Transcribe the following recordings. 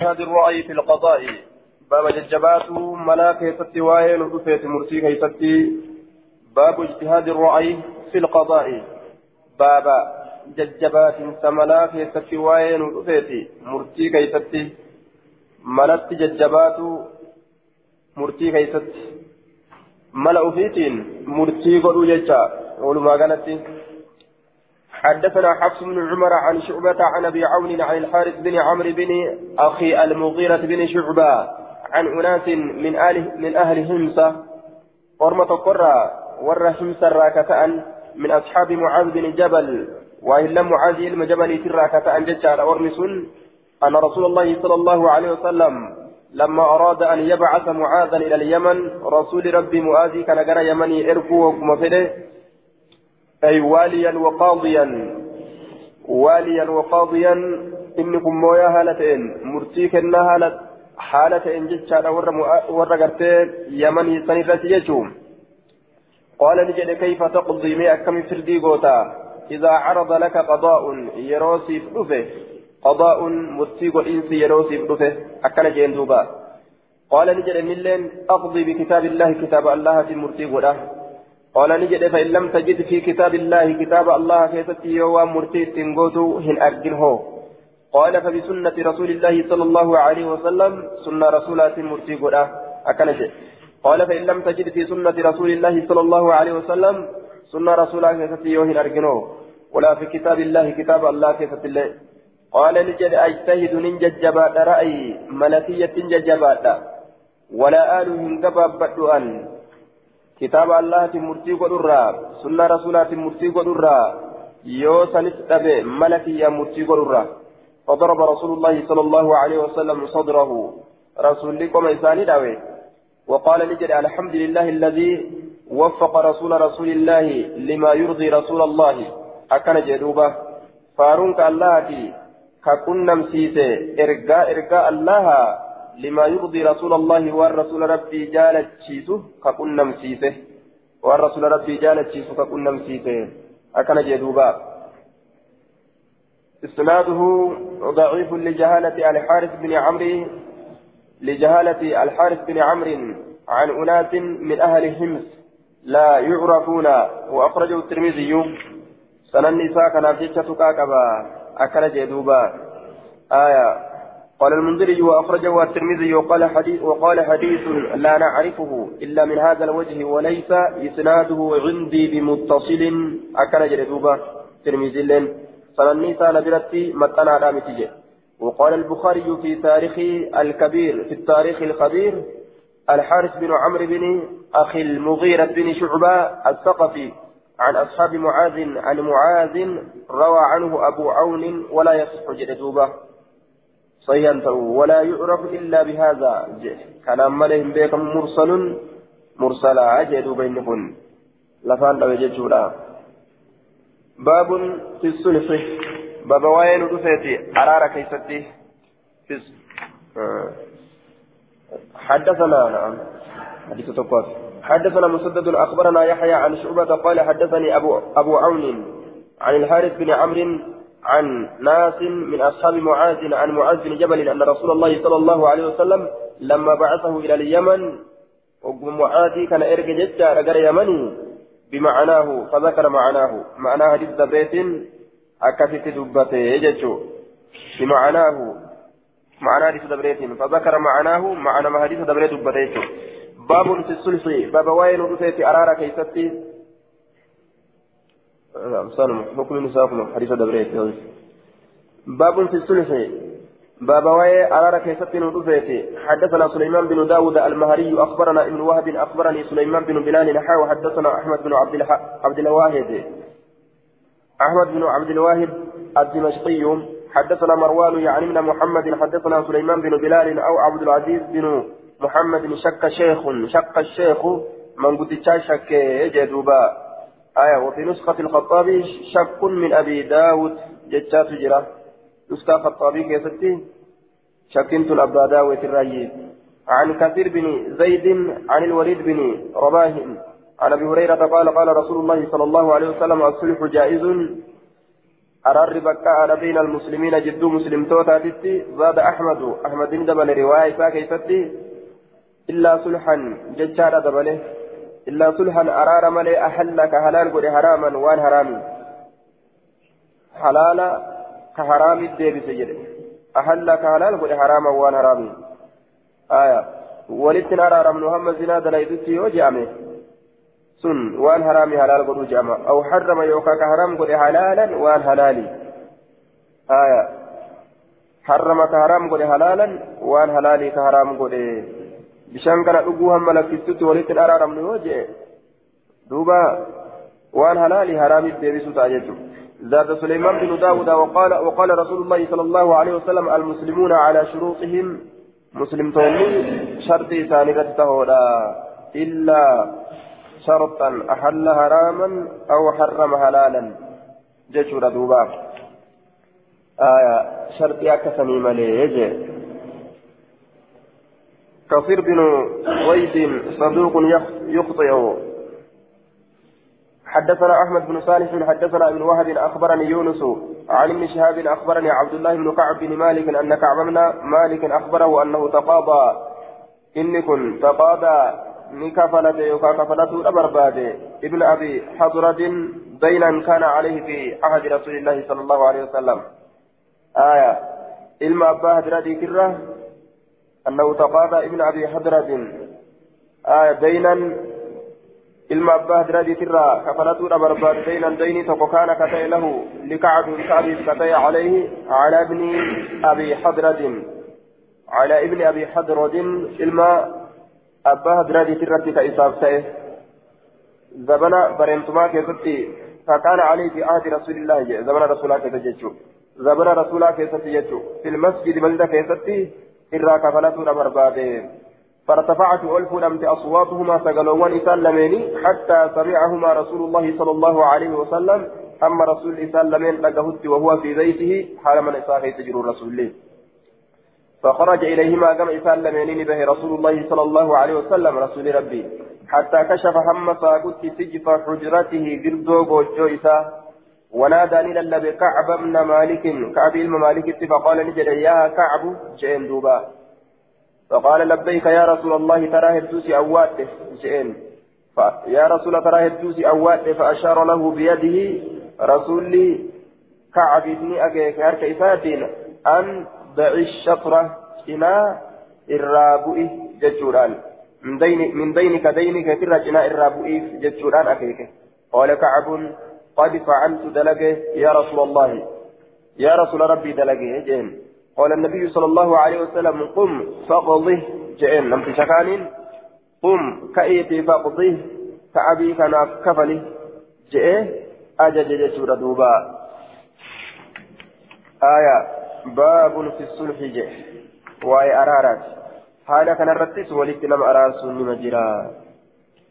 هذا الرأي في القضاء. باب ججبات ملاك ستوائل ودفيت مرسي كيستي. باب اجتهاد الرأي في القضاء. باب ججبات سملاك ستوائل ودفيت مرسي كيستي. ملت ججبات مرسي كيستي. ملأ فيتين مرسي قدو ججا. ولما قالت حدثنا حفص بن عمر عن شعبة عن أبي عون عن الحارث بن عمرو بن أخي المغيرة بن شعبة عن أناس من أهل من أهل همسة. ورمة قرى ور همسة راكة من أصحاب معاذ بن جبل. وإلا معاذ إلما جبل تراكة ججال ورمسون أن رسول الله صلى الله عليه وسلم لما أراد أن يبعث معاذا إلى اليمن رسول ربي معاذ كان جرى يمني إركو وكما أي واليا وقاضيا. واليا وقاضيا إنكم مويا هالتين مرتيك هالت حالة إن جتشا ورا قرتين يمن سنفت يجوم قال نجد كيف تقضي مئة كم فردي قوتا؟ إذا عرض لك قضاء يروسي فلوفه قضاء مرتيق الإنس يروسي فلوفه أكن جندوبا قال نجد أقضي بكتاب الله كتاب الله في مرتيق له قال نجد فإن لم تجد في كتاب الله كتاب الله كيفتي يوم مرتي تنقوتو هن أرجنه. قال فبسنة رسول الله صلى الله عليه وسلم سنة رسولات مرتي قدا أكنج قال فإن لم تجد في سنة رسول الله صلى الله عليه وسلم سنة رسولات كيفتي يوم أرجنه. ولا في كتاب الله كتاب الله كيفت الله قال نجد أجتهد ننجد جبات رأي ملكية جبات ولا آل هنقباب بدؤا كتاب الله مرتي قدرا سنة رسولات مرتي قدرا يو سنس أبي ملكي يا مرتي قدرا. فضرب رسول الله صلى الله عليه وسلم صدره رسول لكم إنساني داوي. وقال نجري الحمد لله الذي وفق رسول رسول الله لما يرضي رسول الله. أكن جدوبة. فارونك الله ككن نمسيسي إرقاء إرقاء الله. لما يرضي رسول الله والرسول ربي جالت شيسه ككن نمسيسه. والرسول ربي جالت شيسه ككن نمسيسه. أكن جدوبا. إسناده ضعيف لجهالة الحارث بن عمرو لجهالة الحارث بن عمرو عن أناس من أهل همس لا يعرفون. وأخرجه الترمذي. سنن نساء كان في كاكبا. أكن جدوبا. آية. قال المنذري وأخرجه الترمذي وقال حديث وقال حديث لا نعرفه إلا من هذا الوجه وليس إسناده عندي بمتصل. أكل جلدوبة ترمذي لين. فلني سال برتي متنا دامتي وقال البخاري في تاريخ الكبير في التاريخ الخبير الحارث بن عمرو بن أخي المغيرة بن شعبة الثقفي عن أصحاب معاذ عن معاذ روى عنه أبو عون ولا يصح جلدوبة صحيحا ولا يعرف إلا بهذا. كان أمالهم بكم مرسل مرسلا أجدوا بينكم. لفان لو يجدوا باب في الصلح. باب وين رفيتي أرار كيستي. في آه. حدثنا نعم. حديث تقوى. حدثنا مسدد أخبرنا يحيى عن شعبة قال حدثني أبو أبو عون عن الحارث بن عمرو عن ناس من أصحاب معاذ عن معاذ بن جبل أن رسول الله صلى الله عليه وسلم لما بعثه إلى اليمن ومعاذ كان إرجع جدا رجل يمني بمعناه فذكر معناه. معناه حديث دبيت أكفت دبته يجتشو بمعناه معنى حديث دبريت فذكر معناه معنى ما حديث دبريت دبته. باب في السلس باب وين رفيت أرار كيستي؟ حكم النساء حديث دبريت باب في الصلح باب واي أرار كيست ودفيت حدثنا سليمان بن داود المهري أخبرنا ابن وهب أخبرني سليمان بن بلال نحا وحدثنا أحمد بن عبد عبد الواحد. أحمد بن عبد الواحد الدمشقي. حدثنا مروان يعني من محمد حدثنا سليمان بن بلال أو عبد العزيز بن محمد شك شيخ شك الشيخ من قد شك جدوبا. آية وفي نسخة الخطابي شك من أبي داود جتشات جرا. نسخة الخطابي كيستي شكنت الأبا داود الرأي عن كثير بن زيد عن الوليد بن رباه عن أبي هريرة قال قال رسول الله صلى الله عليه وسلم الصلح جائز. أرار بكاء بين المسلمين جدو مسلم توتا تتي. زاد أحمد أحمد دبل رواية كيفتي إلا صلحا ججارة دبله. إلا صلحا أرار ملي أحل كهلال قد حراما وان حرامي. حلالا كحرام الديب سجد أحل كهلال قد حراما وان حرامي. آية. ولتن أرار من محمد زنا دلائدتي وجامه سن. وان حرامي حلال قد جامه أو حرم يوكا كحرام قد حلالا وان حلالي. آية. حرم كحرام قد حلالا وان حلالي كحرام قد bishaan kana dhuguu hamma lakkistutti walitti hin araaramnu yoo jee duuba waan halaali haraamiif deebisuu ta'a jechuudha. زاد سليمان بن داود وقال وقال رسول الله صلى الله عليه وسلم المسلمون على شروطهم مسلم توني شرط ثانية تهودا إلا شرطا أحل حراما أو حرم حلالا جشور دوبا آية شرط أكثني مليه كثير بن ويد صدوق يخطئ. حدثنا أحمد بن صالح حدثنا ابن وهب أخبرني يونس عن ابن شهاب أخبرني عبد الله بن كعب بن مالك أن كعب بن مالك أخبره أنه تقاضى. إني كن تقاضى. نكفلت يوكا كفلته برباد ابن أبي حضرة دينا كان عليه في عهد رسول الله صلى الله عليه وسلم. آية. إلما أبا هدرة كره أنه تقاضى ابن أبي حضرة آية دينا kafalatuudha barbaadu daynan dayni tokko kaana ka ta'e lahu likacbin ka'abiif ka ta'e calayhi calaa ibni abi hadradin calaa ibni abi hadrodin ilma abbaa hadiradii irratti ka isaaf ta'e zabana bareentumaa keessatti فكان عليه في عهد رسول الله زمن رسول الله كيف زمن رسول الله كيف في المسجد بلده كيف إرى كفلته برباده فارتفعت ألف لمت أصواتهما سقلوان إسان حتى سمعهما رسول الله صلى الله عليه وسلم أما رسول إسان لمين لقهت وهو في بيته حال من إساء تجر رسول الله فخرج إليهما كما إسان به رسول الله صلى الله عليه وسلم رسول ربي حتى كشف هم ساقت سجف حجرته قردو قوجو إساء ونادى للبي كعب بن مالك. كعب الممالك فقال نجد يا كعب جئن دوبا. فقال لبيك يا رسول الله ترى هدوسي أوات جئن. يا رسول ترى هدوسي أوات فأشار له بيده رسول كعب بن أجيك هرك إفاتين أن ضع الشطرة إلى الرابئ ججوران. من دين من دينك دينك ترى الرابئ ججوران أكيك قال كعب قد فعلت دلقه يا رسول الله. يا رسول ربي دلقه جئن. قال النبي صلى الله عليه وسلم قم فقضه جئن. لم تشكان قم كأيتي فقضه كأبي كان كفله جئ أجج جسور دوبا. آية. باب في الصلح جئ. وأي أرارات. حالا كان الرتس أرى سني مجرى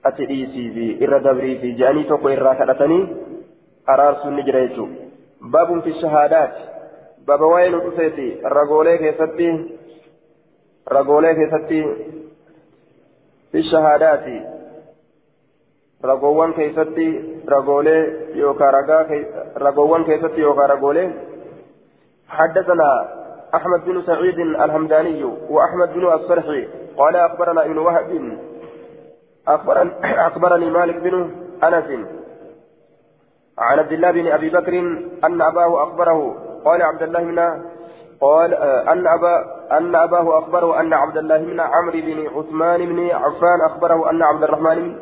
أتئيسي في إر دبري في جاني توقو إر كالتني araarsuun ni jira jechuudha baabun fi shahaadaati baaba waa'ee nu dhufeeti ragoolee keessatti ragoolee keessatti fi shahaadaati ragoowwan keessatti ragoolee yookaan ragaa ragoowwan keessatti yookaan ragoolee حدثنا أحمد بن سعيد الهمداني وأحمد بن الصرحي قال أخبرنا ابن وهب أخبرني مالك بن أنس عن عبد الله بن أبي بكر أن أباه أخبره قال عبد الله بن قال آه، أن ابا أن أباه أخبره أن عبد الله بن عمرو بن عثمان بن عفان أخبره أن عبد الرحمن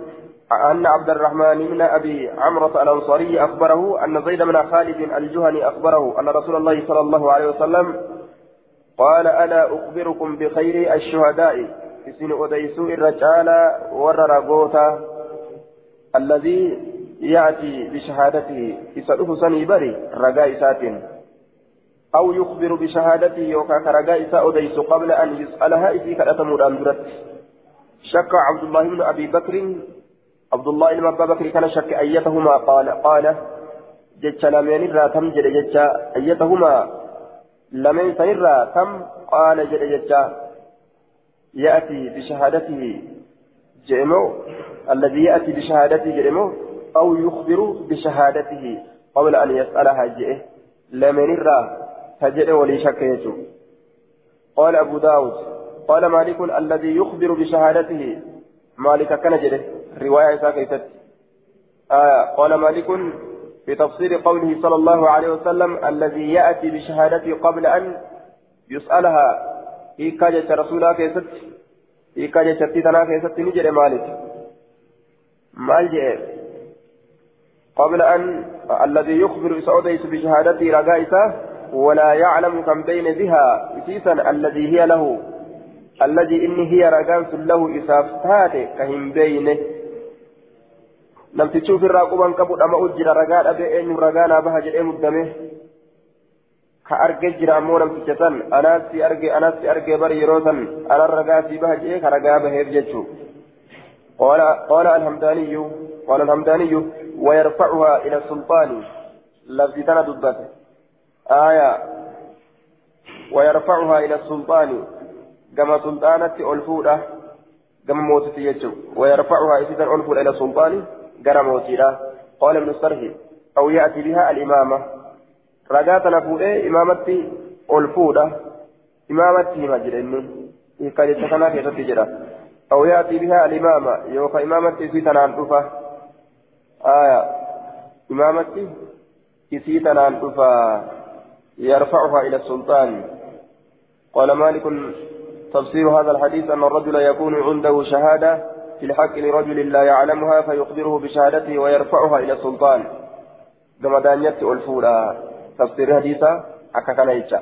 أن عبد الرحمن بن أبي عمرة الأنصاري أخبره أن زيد بن خالد الجهني أخبره أن رسول الله صلى الله عليه وسلم قال ألا أخبركم بخير الشهداء؟ اسم أديسو الرجال وررغوتا الذي يأتي بشهادته يسأله سني بري رجاء ساتين أو يخبر بشهادته يوكا كرجاء سأوديس قبل أن يسألها إذ كأتمر أندرت شك عبد الله بن أبي بكر. عبد الله بن أبي بكر كان شك أيتهما. قال قال جتش لمن را تم جد جتش أيتهما. لمن سنرا تم قال جد جتش. يأتي بشهادته جئمو. الذي يأتي بشهادته جئمو. أو يخبر بشهادته قبل أن يسألها جئه لمن الرا تجد ولي شك قال أبو داود قال مالك الذي يخبر بشهادته مالك كان جده رواية ساكتت آه قال مالك في تفسير قوله صلى الله عليه وسلم الذي يأتي بشهادته قبل أن يسألها إيكا جت رسولا كيست إيكا جت تنا كيست نجري مالك. مال جئ قبل أن الذي يخبر سعوديس بشهادته رقائسه ولا يعلم كم بين بها إسيسا الذي هي له. الذي إني هي رقانس له إسافتات كهم بينه. لم تشوف الراقبان كبر أما أجر رقان أبي أين رقانا بها جرئ مدمه. كأرجع جرى أمور متجسن أنا سي أرجع أنا سي أرجع بري يروسن أنا الرقا في بها جئ كرقا به يبجتشو قال قال الهمداني قال الهمداني ويرفعها إلى السلطان. لفظ تنا دبته. آية. ويرفعها إلى السلطان. كما سلطانة ألفودة كما موتتي يجو. ويرفعها إذا ألفودة إلى السلطان كما موتيرا. قال ابن السرح أو يأتي بها الإمامة. رجعت نفوده إمامتي ألفودة. إمامتي مجرني إيقاظ تكنا في تجرى أو يأتي بها الإمامة. يوكا إمامتي في تنان آية. إمامتي في تنان دفا يرفعها إلى السلطان. قال مالك تفسير هذا الحديث أن الرجل يكون عنده شهادة في الحق لرجل لا يعلمها فيخبره بشهادته ويرفعها إلى السلطان. كما دانيت الفولى تفسير حديثا أكاكنا يجا.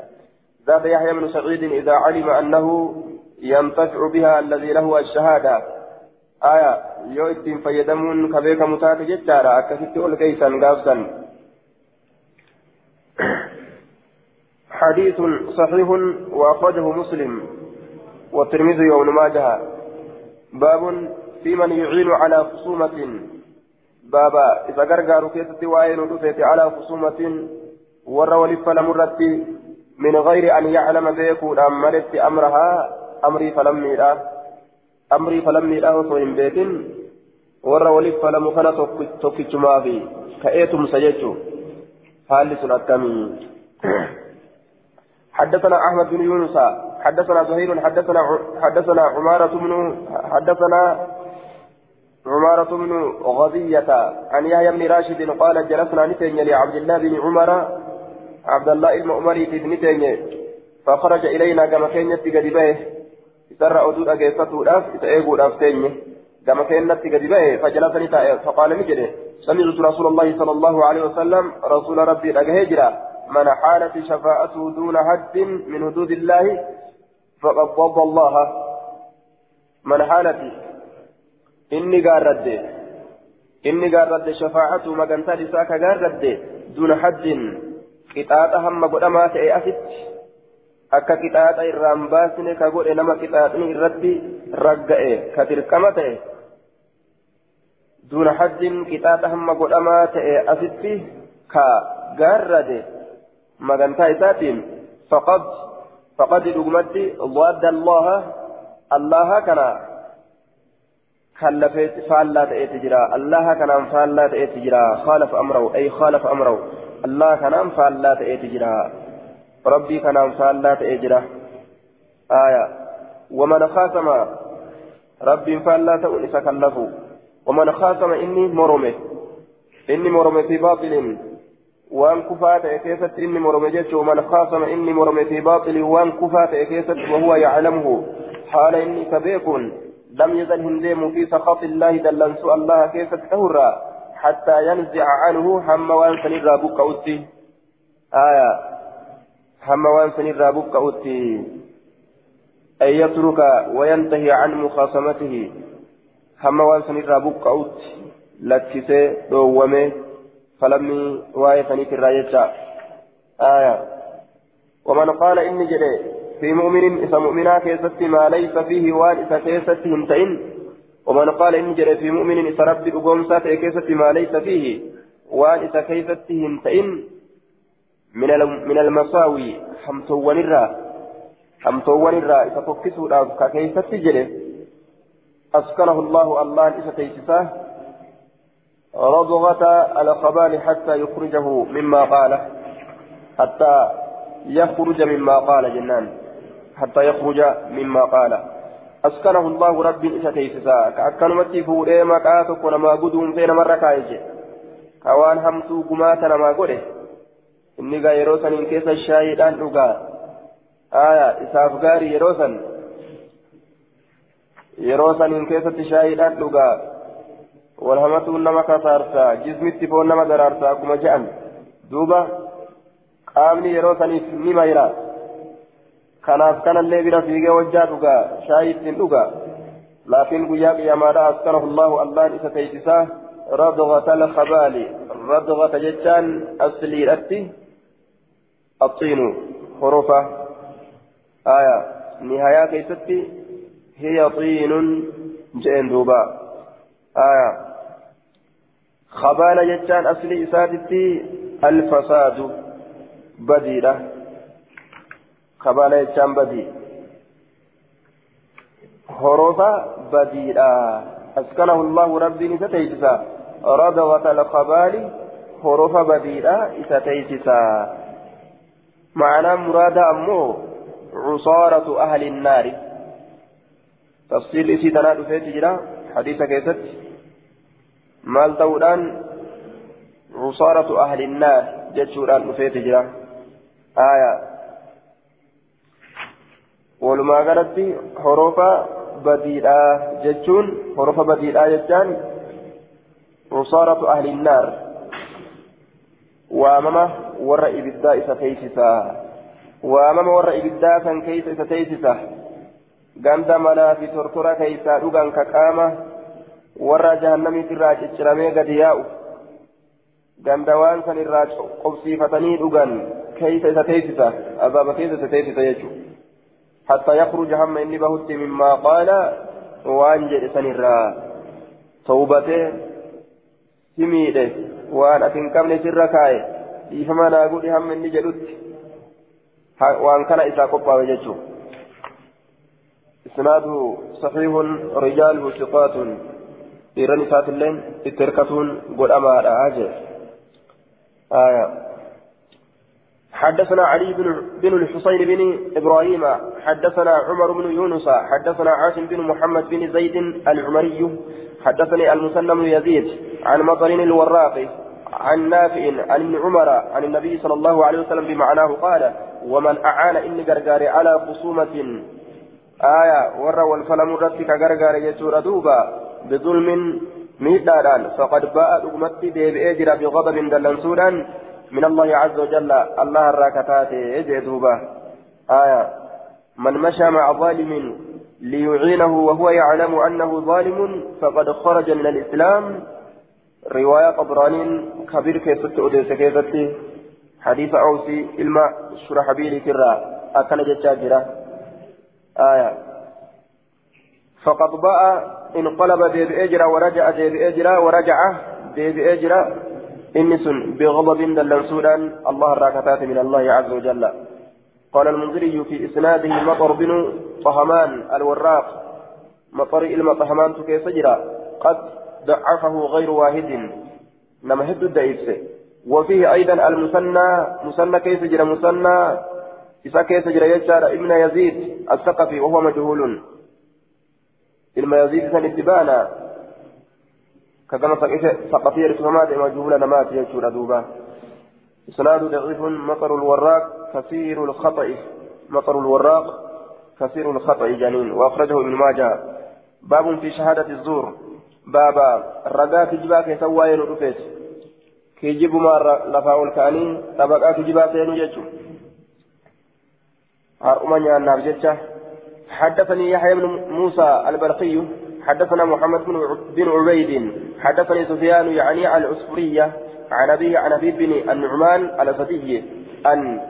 ذات يحيى بن سعيد إذا علم أنه ينتفع بها الذي له الشهادة. آية يو اتين فيدمون كبيك متات جتارا أكثت الكيسا قافسا حديث صحيح وأخرجه مسلم والترمذي وابن ماجه باب في من يعين على خصومة بابا إذا قرقر كيست وعين على خصومة ور ولف لمرت من غير أن يعلم بيكون أمرت أمرها أمري فلم أمري فلم يرى وصوين بيت ور ولف لم كان توكيتما في كأيتم سجدت حال سنة حدثنا أحمد بن يونس حدثنا زهير حدثنا حدثنا عمارة بن حدثنا عمارة بن غزية عن يحيى بن راشد قال جلسنا نتين لعبد الله بن عمر عبد الله المؤمري بن تيمية فخرج إلينا كما كان يتقى دبيه سر أدود أجيفته الأف إتأيقوا الأف تيمية كما كان يتقى دبيه فجلسني تائر فقال نجده سمعت رسول الله صلى الله عليه وسلم رسول ربي أجهجرا من حالت شفاعته دون حد من حدود الله فقد ضد الله من حالت إني قارد إني قارد شفاعته مكانتا لساك قارد دون حد qixaaxa hamma godhamaa ta'e asitti. Akka qixaaxa irraan baasne ka godhe nama qixaaxni irratti ragga'e ka dirqama ta'e duuna hajjin qixaaxa hamma godhamaa ta'e asitti ka gaarrade magantaa isaatiin faqad faqad dhugumatti wadda allaha allaha kana كلفت فالا تأتي جرا الله كان فالا تأتي جرا خالف أمره أي خالف أمره الله كنام فالله تأتي جرا ربي كنام فالله تأتي جرا آية ومن خاتم ربي فالله تأتي فكلفه ومن خاتم إني مرمه إني مرمه في باطل وان كفات كيست إني مرمه جيش ومن خاتم إني مرمه في باطل وان كفات كيست وهو يعلمه حال إني كبيكون لم يزل هنديم في سخط الله دلنسو الله كيست تهرى حتى ينزع عنه هم وان سنرى بك آية هم وان سنرى بك أوتي أن يترك وينتهي عن مخاصمته هم وان سنرى بك أوتي لكسي دومي فلم واي سنيت الرايجة آية ومن قال إني جري في مؤمن إذا مؤمنا كيست ما ليس فيه وان إذا كيست هنتين ومن قال إن جرى في مؤمن إذا ربي أقوم سات كيست ما ليس فيه وأن إذا كيست هنتئن من المساوي حمتوان الرا. حمتوان الرا. إذا فكسوا ككيست جرى أسكنه الله الله إذا تيسسه. رضغة الخبال حتى يخرجه مما قاله. حتى يخرج مما قال جنان. حتى يخرج مما قال أسكنه الله ربي إساتيسسا كأكنمتي فوري مقاتك ونما قدوم فين مرة كايج كوان همتو قماتا نما قده. إني قا يروسن إن كيس الشاهدان نقا آية إساف غاري يروسن يروسن إن كيس الشاهدان نقا والهمتو نما كسارسا جزمتي فون نما درارسا كما جأن دوبا qaamni yeroo saniif ni mayra kanaaf kanallee bira fiigee wajjaa dhugaa shaayii ittiin dhugaa laakiin guyyaa qiyyamaadha askanahu allahu allaan isa teeysisaa radgata alkabaali radgata jechaan asliidhatti aya nihayaa keeysatti hiya xiinun je'en duuba aya kabaala jechaan asli isaatitti alfasaadu badiidha kabaala jechaan badii horofa badiidha askanahu allahu rabbiin isa teeysisa radgata alkabaali horofa badiidha isa teeysisa معنى مراد أمه عصارة أهل النار. تفصيل إسيدنا دفيت جرا حديث كيست. مال تودان عصارة أهل النار جتشوران دفيت جرا آية. ولما قالت حروف بديئة جتشون حروف بديئة جتشان عصارة أهل النار. وامama warra ibiddaa isa teeysisaa waamama warra ibiddaa kan keeysa isa teeysisa ganda manaa fi tortora keeysaa dhugan ka qaama warra jahannamiit irraa cicciramee gadi yaa'u ganda waan san irraa qobsiifatanii dhugan keeysa isa teeysisa azaaba keessa isa teeysisa jechuu حتى يخرج هم إني بهت مما قال وأنجل سنرا توبته سميده waan ati hin qabne sirra kaa'e dhiifama naa godhi hamma inni jedhutti waan kana isaa qophaa'e jechuun isnaadu saxiihun rijaaluhu siqaatun dhiiran isaatilleen itti hirkatuun godhamaadha jee آية حدثنا علي بن بن الحسين بن إبراهيم حدثنا عمر بن يونس حدثنا عاصم بن محمد بن زيد العمري حدثني المسلم يزيد عن مطر الوراق عن نافع عن ابن عمر عن النبي صلى الله عليه وسلم بمعناه قال ومن أعان إني غرغاري على خصومة. آية ورى والفلم رتك غرغاري يسور دوبا بظلم ميدادان. فقد باء أمتي بإجرى بغضب دلنسودا من الله عز وجل الله الراكتات دوبا. آية من مشى مع ظالم ليعينه وهو يعلم أنه ظالم فقد خرج من الإسلام. رواية طبرانين كبير كيست أديس كيست حديث أوسي إلما شرحبيل كرا. أكن جتاجرة آية. فقد باء انقلب ديب إجرا ورجع ديب إجرا ورجع ديب إجرا. إنس بغضب دلنسودا الله الراكتات من الله عز وجل. قال المنذري في إسناده مطر بن طهمان الوراق. مطر إلما طهمان كيف جرا. قد ضعفه غير واحد. نما هد الدئيس وفيه أيضا المثنى مثنى كيف جرى مثنى إذا كيف جرى يشار ابن يزيد الثقفي وهو مجهول. itti baana ka gama saqafii erkifamaa ta'e majhuula namaati jechuudha duuba إسناد ضعيف مطر الوراق كثير الخطأ. مطر الوراق كثير الخطأ جنين. وأخرجه ابن ماجه. باب في شهادة الزور. بابا رقا كجبا كيسوا ينرفيت كيجب ما لفاول كاني طبقا كجبا سينو جيتشو هارؤمن النار جيتشه حدثني يحيى بن موسى البلخي حدثنا محمد بن عبيد حدثني سفيان يعني العصفرية عن أبيه عن أبي بن النعمان الأسدي عن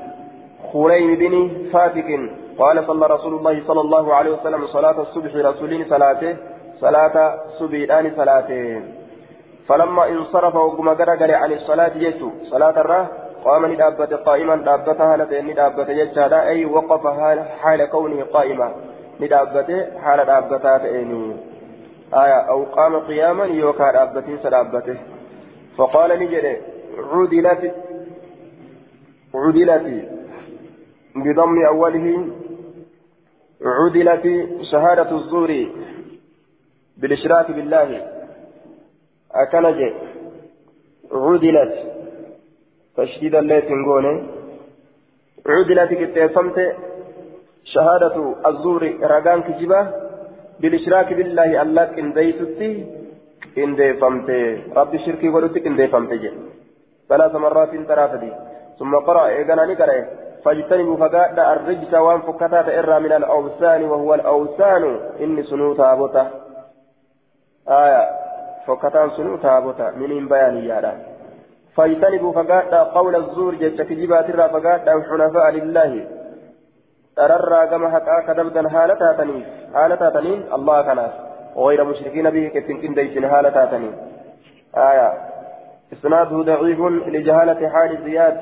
خريم بن فاتك قال صلى رسول الله صلى الله عليه وسلم صلاة الصبح رسولين صلاته صلاة سبيلان صلاته فلما انصرف وقم قرقر عن الصلاة يجو صلاة الراه قام ندابة قائما دابتها ندابة يجادا أي وقف حال كونه قائما. ندابة حال دابتها تأني آية أو قام قياما يوكا دابتين سدابته فقال نجري عدلت عدلت. بضم أوله عدلت شهادة الزور بالإشراك بالله. أكنج عدلت. تشديد الليل تنقونه عدلت كتفمت شهادة الزور رقان كجبة. بالإشراك بالله الله إن ديتتي إن ديفمت رب الشرك ولدك إن ديفمت ثلاث مرات ترافدي ثم قرأ إيقانا نقرأ. فاجتنبوا فقاد الرجس وان فكتات إرى من الأوثان وهو الأوثان. إني سنو تابوته آية فكتان سنو تابوته من بيان يادا فاجتنبوا فقاد قول الزور جيش كجبات الرا فقاد حنفاء لله. ترى كما حقا كدبدا حالتا تنين حالتا تنين الله كناس. غير مشركين به كتنكين ديسن حالتا تنين آية. إسناده ضعيف لجهالة حال زياد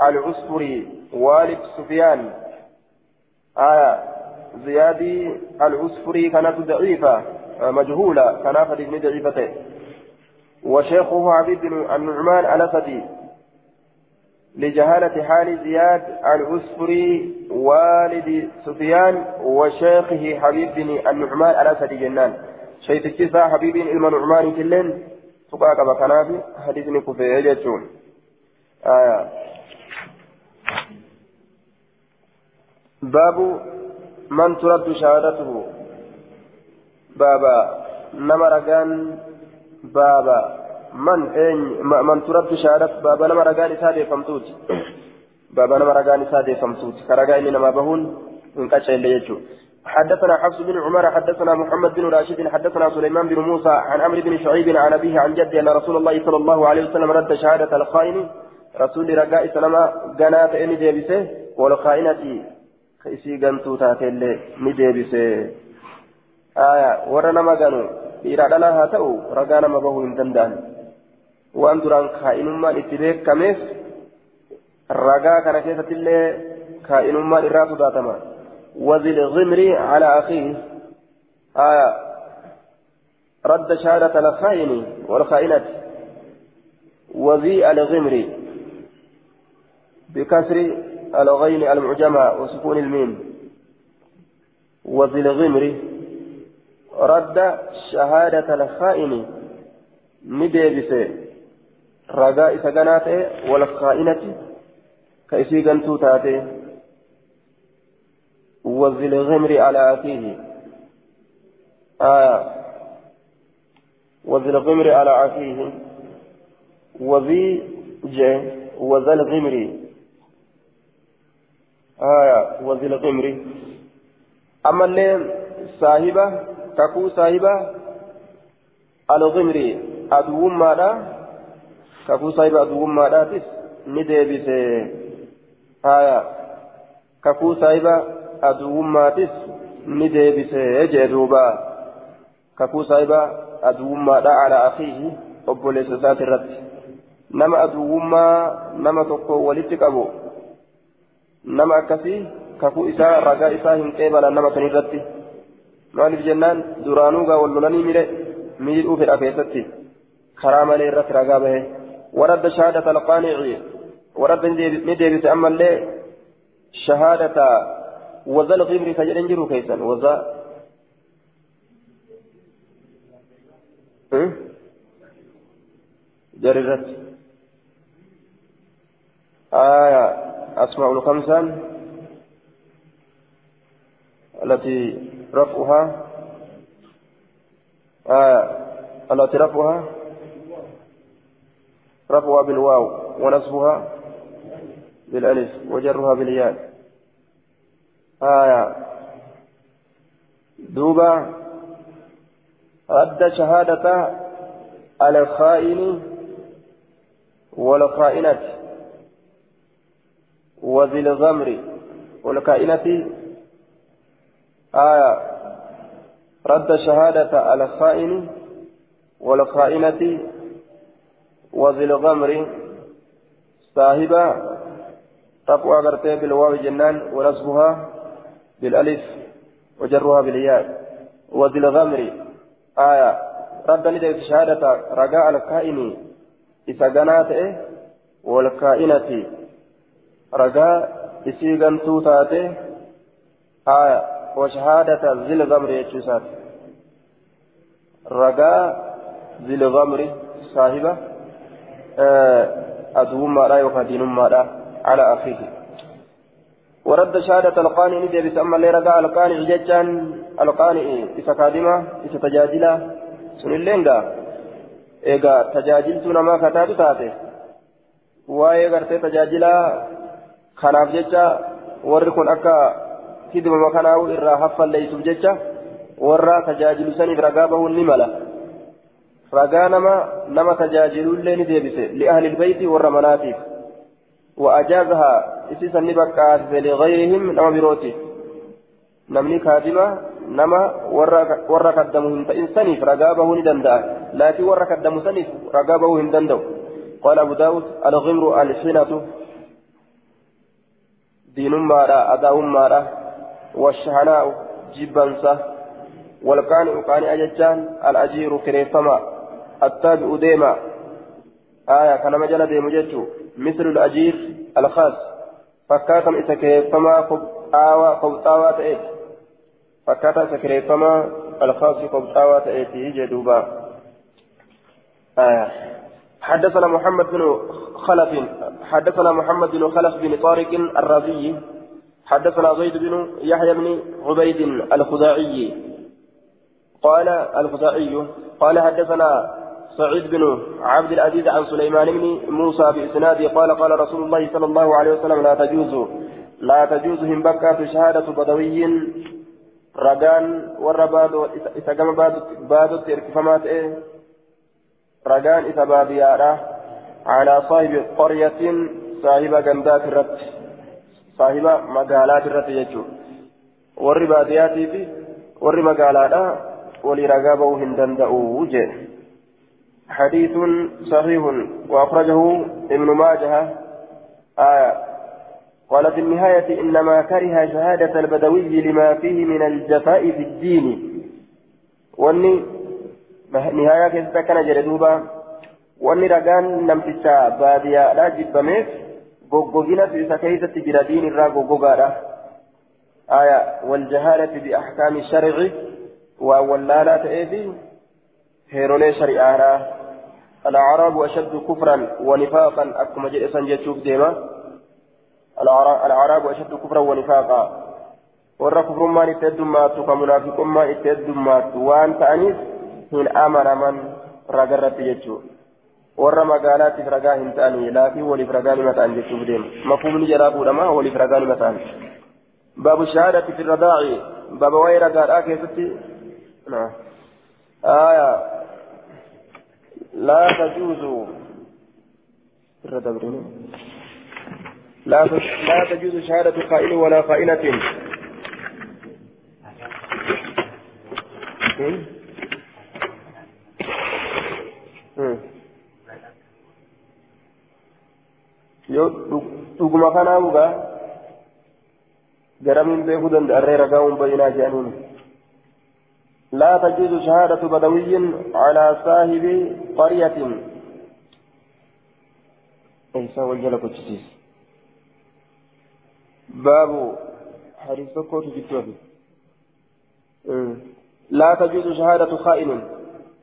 العسفري والد سفيان. آية. زياد العسفري كانت ضعيفة. مجهولة كان فدي ضعيفة وشيخه عبيد بن النعمان الأسدي لجهالة حال زياد العسفري والد سفيان وشيخه حبيب بن النعمان الأسدي جنان. شيخ الكسا حبيب النعمان كلين فقاك بكنافي حديث كفيه يجتون آية باب من ترد شهادته. بابا نما رجان بابا من أين من ترد شهادته بابا نما رجان إسادة فمتوت بابا نما رجان إسادة فمتوت كرجان نما بهون من كشف اللي حدثنا حفص بن عمر حدثنا محمد بن راشد حدثنا سليمان بن موسى عن عمرو بن شعيب عن أبيه عن جده أن رسول الله صلى الله عليه وسلم رد شهادة الخائن رسول رجاء سلمة جنات إني جيبسه والخائنة isii gantuu taatellee ni deebise nama ganu dhiiraa dhalaa haa ta'u ragaa nama bahuu hin danda'an waan duraan kaa'inummaan itti beekameef ragaa kana keessattillee kaa'inummaan irraa sodaatama وذي الغمر على أخيه آية رد شهادة الخائن والخائنة وذي الغمر بكسر الغين المعجمة وسكون الميم وذي الغمر رد شهادة الخائن. نديبس رجاء سجناته والخائنة. كيسي جنتو تاته. وذي الغمر على أخيه. آه. وذي الغمر على أخيه. وذي جه وذا الغمر. آية وذي الغمر. أما اللي صاحبة ماذا ككو صاحبة أدو ماذا تس ندبس آية ككو صاحبة أدو ماتس ندبس جدوبا ككو صاحبة أدو ماذا على أخيه أبو ليس ذات الرد نما أدو ما نما تقو ولتك أبو nama akkasii kakuu isaa ragaa isaa hin qeebalan nama kan irratti maaliif jennaan duraanuu gaa wal lolanii mire miidhuu fedha keessatti karaa malee irratti ragaa bahe waradda shahaadata alqaanici waradda ni deebise ammallee shahaadata wazal qibri ka jedhan jiru keessan waza jarirratti آية أسماء الخمسة التي رفعها آه التي رفعها رفعها بالواو ونصبها بالألف وجرها بالياء. آية. دوبا رد شهادة الخائن والخائنة وذي الغمر والكائنة آية. رد شهادة الخائن والخائنة وذي الغمر. صاحبة تقوى غرتي بالواو جنان ونصبها بالألف وجرها بالياء. وذي الغمر. آية. رد ندى شهادة رجاء الكائن إذا جنات والكائنة ragaa isii gantuu taate haya washahadata zilgamri jechuu isaati ragaa zilgamri saahiba aduwummaadha yookaan diinummaadha ala akhiihi ورد شهادة القانع ندي بس أما اللي رجع القانع جتان القانع إذا كادمة إذا تجادلا سن اللينجا إيجا تجاجلتنا ما كتاب تاتي waa'ee gartee tajaajila kanaaf jecha warri kun akka kanaa'u irraa haffalleessuuf jecha warra tajaajilu saniif ragaa bahuun ni mala ragaa nama nama tajaajilullee ni deebise li'ahli ilbeyti warra manaatiif وأجازها إسيسا نبقى لغيرهم نما بروتي نمني كاذبة نما ورا قدمهم فإنساني رقابه ندندأ لكن ورا قدمه سنف رقابه هندندو قال أبو داود الغمر الحنة دين مارا أداء مارا والشهناء جبنسة والقانع قانع أججان الأجير كريفما التابع ديما. آية كان مجال ديم مثل الأجير الخاص. فكاتم إذا كريفما قبطاوة قبطاوة تأتي فكاتا إذا كريفما الخاص قبطاوة تأتي جدوبا. آية. حدثنا محمد بن خلف. حدثنا محمد بن خلف بن طارق الرازي. حدثنا زيد بن يحيى بن عبيد الخزاعي. قال الخزاعي قال حدثنا سعيد بن عبد العزيز عن سليمان بن موسى بإسناده قال قال رسول الله صلى الله عليه وسلم لا تجوز لا تجوز هم بكى شهادة بدوي رجان ورباد إذا كما باد باد تركفمات إيه رجان إذا باديارا على صاحب قرية صاحب جندات الرت صاحب مقالات يجو ور بادياتي في ور مقالات ولرقابه هندندأوا حديث صحيح وأخرجه ابن ماجه آية قال في النهاية إنما كره شهادة البدوي لما فيه من الجفاء في الدين واني duuba wanni ragaan namticha baadiyyaadhaa jibbameef goggoginatu isa keessatti jira diin irraa goggogaadha aya waljahaalati biaxkaami sharci waan wallaalaa ta'eefi heerolee shari'aadha الأعراب أشد كفرا ونفاقا أكما جئ سنجتشوف ديما الأعراب أشد كفرا ونفاقا ورا كفر ما نتدمات كمنافق ما نتدمات وأنت أنيس hin amanaman raga irratti jechuudha magaalaatiif ragaa hin ta'anii laakiin waliif ragaa nima ta'an jechuuf deema mafuumni jalaa fuudhama waliif ragaa nima ta'an baabu shahaadati fi radaaci baaba waa'ee ragaadhaa keessatti آية لا تجوز لا لا تجوز شهادة خائن ولا خائنة yoo dhuguma kanaa dhugaa garamiin beekuu danda'arree ragaa'uun bayyinaa jedhaniin لا تجوز شهادة بدوي على صاحب قرية إيسا وجل كتسيس باب حديث كوت جتوه لا تجوز شهادة خائن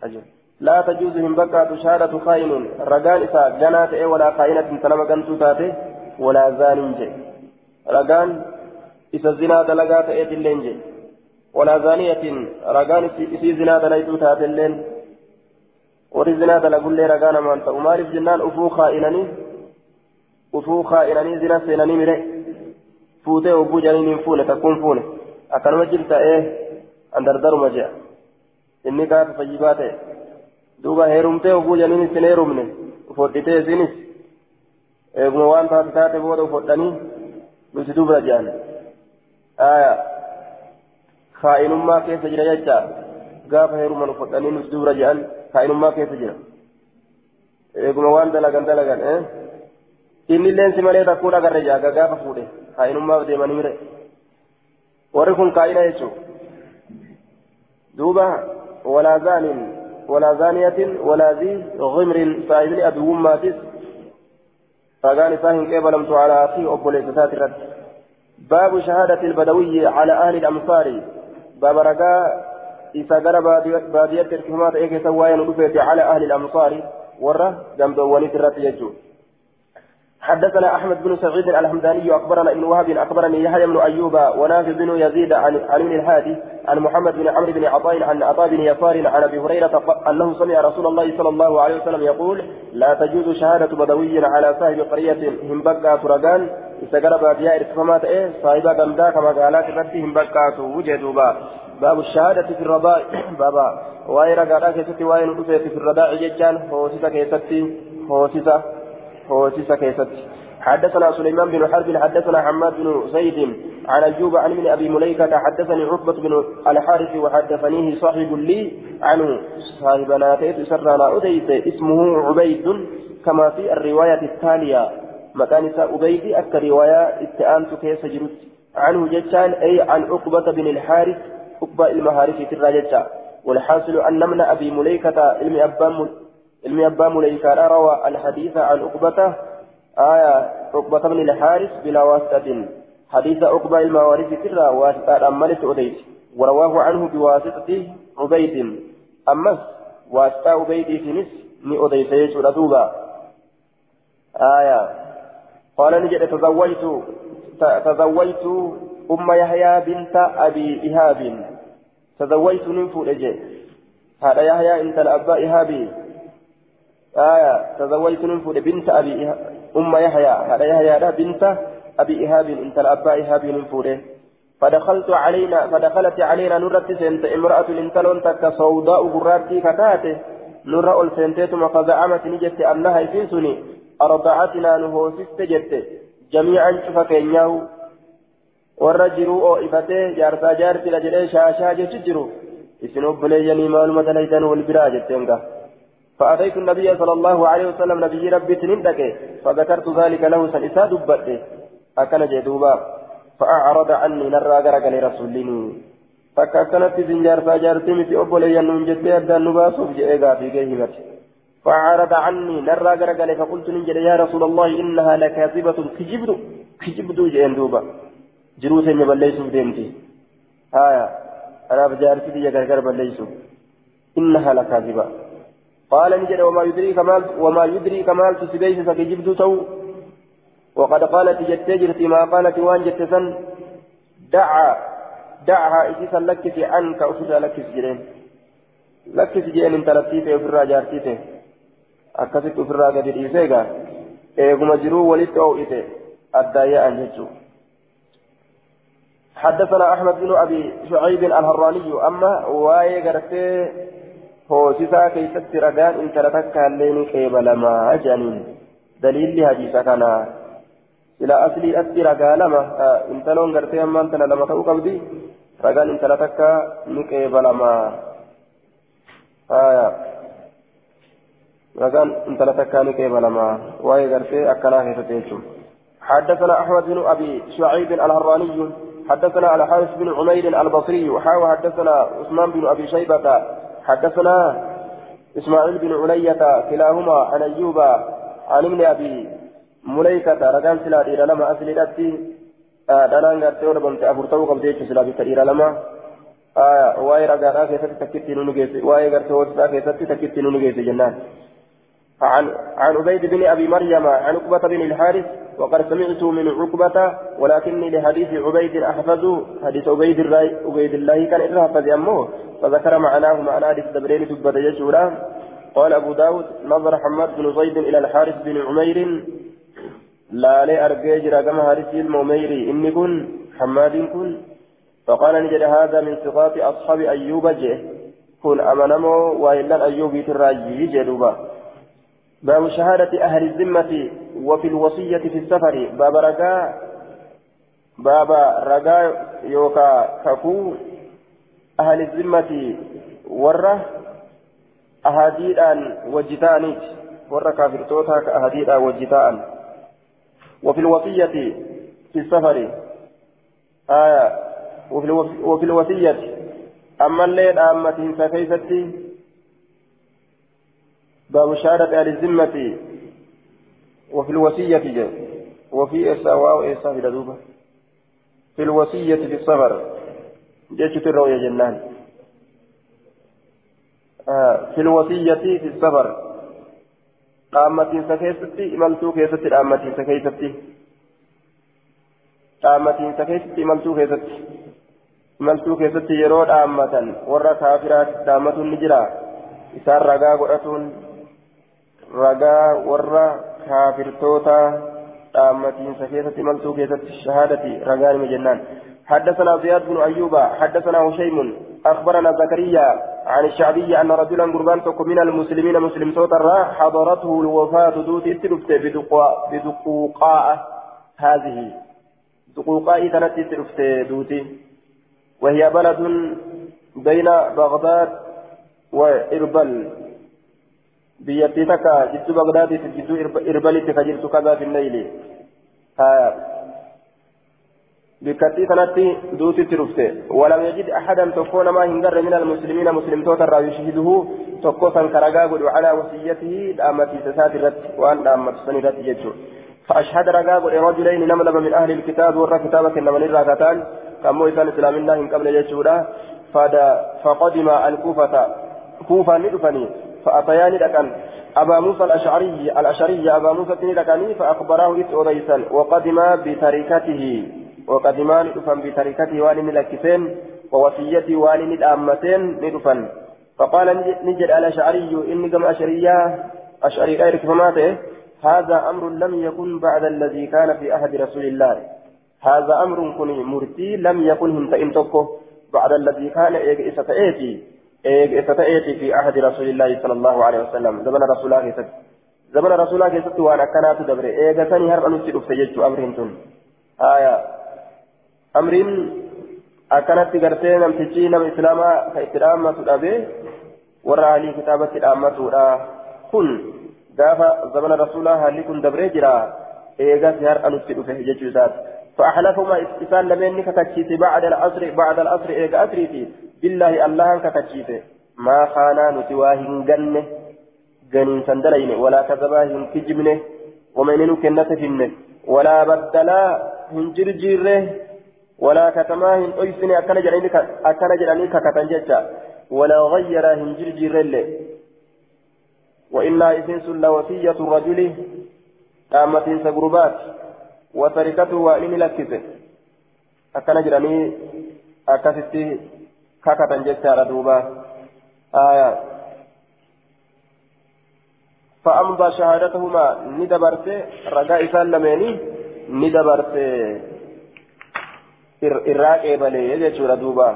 أجل لا تجوز من بكى شهادة خائن. رجال إسا جنات إيه ولا خائنة تنما كنتو تاتي. ولا زان جي رجال إسا زنا دلقات إيه اللين جي. ولا زانية. رجال إسي زنا دلقيتو تأتي اللين. وري زنا دلقوا لي رجال ما أنت. جنان أفو خائنني. أفو خائنني زنا سينني مري فوتي وبو جانين فونة. تكون فونة. أكلمة جلتا إيه؟ أندردر مجا إني كانت فجيباتي. Duuba heerumtee oguu janiin isin heerumne ufodhitee isinis eeguma waan taate taate booda ufodhanii nuti dubra jedhan aya kaa'inummaa keessa jira jecha gaafa heeruman ufodhanii nuti dubra jedhan kaa'inummaa keessa jira eeguma waan dalagan dalagan innilleen si malee takkuu dhagarre jaaga gaafa fuudhe kaa'inummaaf deemanii mire warri kun kaa'ina jechuun duuba walaa zaaniin ولا زانية ولا ذي غمر. صاحب أدو ماتس فقال فاهم قبلمت على أخيه أبو ليسات الرد باب شهادة البدوي على أهل الأمصار. باب رجاء إذا قال بادية الكهمات إيكي سوايا على أهل الأمصار. ورة جنب الرد يجوز حدثنا أحمد بن سعيد الحمداني أخبرنا ابن وهب أخبرني يحيى بن أيوب ونافع بن يزيد عن بن الهادي عن محمد بن عمرو بن عطاء عن عطاء بن يسار عن أبي هريرة أنه سمع رسول الله صلى الله عليه وسلم يقول لا تجوز شهادة بدوي على صاحب قرية هم بقى فرقان استقرب بادياء إرتفامات إيه صاحب غمدا كما قالت ربي هم بقى وجدوا باب. الشهادة في الرضاء بابا وايرا قالا كيستي واين في الرضاء ججان هوسيسا كيستي هوسيسا هوسيسا كيست حدثنا سليمان بن حرب حدثنا حماد بن زيد عن أيوب عن ابن أبي مليكة حدثني عقبة بن الحارث وحدثنيه صاحب لي عنه صاحب ناتيت سرنا أديت اسمه عبيد كما في الرواية التالية مكان أبيد أك رواية اتآنت كيس جرت. عنه جتان أي عن عقبة بن الحارث عقبة المهارث في الراجتة. والحاصل أن من أبي مليكة علم أبان علمي أبا مليكا روى الحديث عن عقبة آية عقبة بن الحارث بلا واسطة. حديث عقبة الموارث سرا واسطة أملت أديت ورواه عنه بواسطة عبيد. أمس واسطة عبيد سنس ني أديت يجور آية. قال نجد تزوجت تزوجت أم يحيى بنت أبي إيهاب تزوجت ننفو هذا يحيى انت الأبا إيهابي آية تزوجت ننفذ بنت أبي أم يحيى هذا يحيى بنت أبي إيهاب أنت الأبا إيهاب ننفذ فدخلت علينا فدخلت علينا نرت سنت امرأة لنتلون تك سوداء غراتي كتاته نرى السنتيتم فزعمت نجت أنها إسنسني أرضعتنا نهوسست جت. جميعا شفك إنياه warra jiruu oo ifatee jaarsaa jaartila jedhee shaashaa jechu jiru isin obboleeyyanii maaluma dalaytan wal biraa jetteen gaa فأتيت النبي صلى الله عليه وسلم نبي ربي تنندك فذكرت ذلك له سنسا دبت. أكن جدوبا فأعرض عني نرى غرق لرسولني فكأكنت زنجار فاجارتي في أبولي ينون جدي أبدا نباسوف جئيغا في جيهمت فأعرض عني نرى غرق فقلت ننجد يا رسول الله إنها لكاذبة كجبد كجبد جئين دوبا. جروسا يبليسوف ديمتي هايا أنا بجارتي دي غرق بليسوف إنها لكاذبة. قال نجد وما يدريك مال وما يدريك مال تسبيس فكجبت تو. وقد قالت جتجرت ما قالت وان جتسن. دعا دعها إسيسا لكس عنك أفر لكس جرين. لكس جرين انت لطيفة أفر جارتيتة. أكست أفر قد إيسيغا إيغما جرو ولت أو إيته الدايا أنجتو حدثنا أحمد بن أبي شعيب الهراني أما واي قرتي hoosisaa keessatti ragaan intala takka illee ni qeebalamaa jedhaniin daliilli hadiisa kanaa sila asliidhatti ragaa lama intaloon gartee ammaan tana lama ta'uu qabdi ragaan intala takka ni qeebalamaa ragaan intala takka ni qeebalamaa waa'ee gartee akkanaa keessatti jechuun حدثنا أحمد بن أبي شعيب الهراني حدثنا الحارث بن عمير البصري وحاول حدثنا عثمان بن أبي شيبة حدثنا إسماعيل بن علية كلاهما عن أيوب عن ابن أبي مليكة رجال سلا دير لما أسلدتي دلان غرتي وربمت أفرتو قبضيت سلا بكرير لما ragaadhaa keessatti takkitti nu geesse waa'ee gartee hootisaa keessatti takkitti nu geesse jennaan عن عن عبيد بن أبي مريم عن عقبة بن الحارث وقد سمعت من عقبة ولكني لحديث عبيد أحفظه حديث عبيد عبيد الله كان أحفظ أمه. فذكر معناه معنى حديث دبرين تبت يجورا قال أبو داود نظر حماد بن زيد إلى الحارث بن عمير. لا لي ارجيجرا كما حارث المؤميري إني كن حماد كن. فقال نجد هذا من صفات أصحاب أيوب جه. كن أمنمو وإلا أيوب تراجي جدوبا. باب شهادة أهل الذمة وفي الوصية في السفر. باب رجاء باب رجاء يوكا كفو. أهل الذمة ورة أهاديدان وجتانيت ورة كافر توتا كأهاديدا وجتان وفي الوصية في السفر آية وفي الوصية أما الليل أمة فكيفتي باب شهادة أهل الذمة. وفي الوصية وفي إسا دوبة في الوصية في الصبر جيش الرؤيا جنان. آه في الوصية في الصبر قامتين سكيستي إملتو كيستي قامتين سكيستي. قامتين سكيستي إملتو كيستي. إملتو كيستي يرود قامة ورى كافرات قامة نجرا إسار رقا قرأتون رقا ورى كافرتوتا قامتين سكيستي إملتو كيستي الشهادة رقا مجنان حدثنا زياد بن أيوب حدثنا هشيم أخبرنا زكريا عن الشعبي أن رجلا قربان من المسلمين مسلم صوت حضرته الوفاة دوت اتلفت بدقوقاء هذه. دقوقاء تنت اتلفت دوتي وهي بلد بين بغداد وإربل. بيتي تكا جدو بغداد جدو إربل تكجرت كذا في الليل. بكتي كانت دوتي ترفته ولم يجد أحدا تكون ما هنجر من المسلمين مسلم توتر يشهده تكوسا كرقا قد على وصيته دامتي تسات الرد وأن دامت سنرد يجو فأشهد رقا قد رجلين نملب من أهل الكتاب ورى كتابة إنما نراكتان كمو إسان إسلام الله قبل يجودا فقدم الكوفة كوفة ندفني فأتياني لكن أبا موسى الأشعري الأشعري أبا موسى لكني فأخبره إذ أضيسا وقدم بتركته وقدمان دفن بتركته وان ملكتين ووصيته وان الأمتين ندفن. فقال نجد على شعري إني كم أشرية أشعري فماته هذا أمر لم يكن بعد الذي كان في أحد رسول الله. هذا أمر كن مرتي لم يكن هم تئمتكه بعد الذي كان إستأتي إستأتي في أحد رسول الله صلى الله عليه وسلم. زمن رسول الله كيست زمن رسول الله كيست وأنا كانت دبر. إيج ثاني هرب أن يسجد أمرهم آية amriin akkanatti gartee namtichi nama islaamaa ka itti dhaammatu dhabee warra haalii kitaabatti dhaammatudha kun gaafa zamana rasuulaa haalli kun dabree jira eegas har'a nutti dhufe jechuu isaati فأحلفهما إسان لمن ككتشيت بعد العصر بعد العصر إيجا أسريتي بالله الله ككتشيت ما خانا نتواهن جنة جنين سندلين ولا كذباهن كجمنه ومن كنة فينه ولا بدلا هنجرجيره ولا كتما هن أيسني أكن جراني ككتن جتا ولا غير هنجر جرل وإنا إذن سل وصية الرجل قامت سقربات وتركته وإن لكسه أكن جراني أكستي ككتن جتا ردوبا آية. فأمضى شهادتهما. ندبرت. رجاء سلميني ندبرت. Irraa qeebalee jechuudha duuba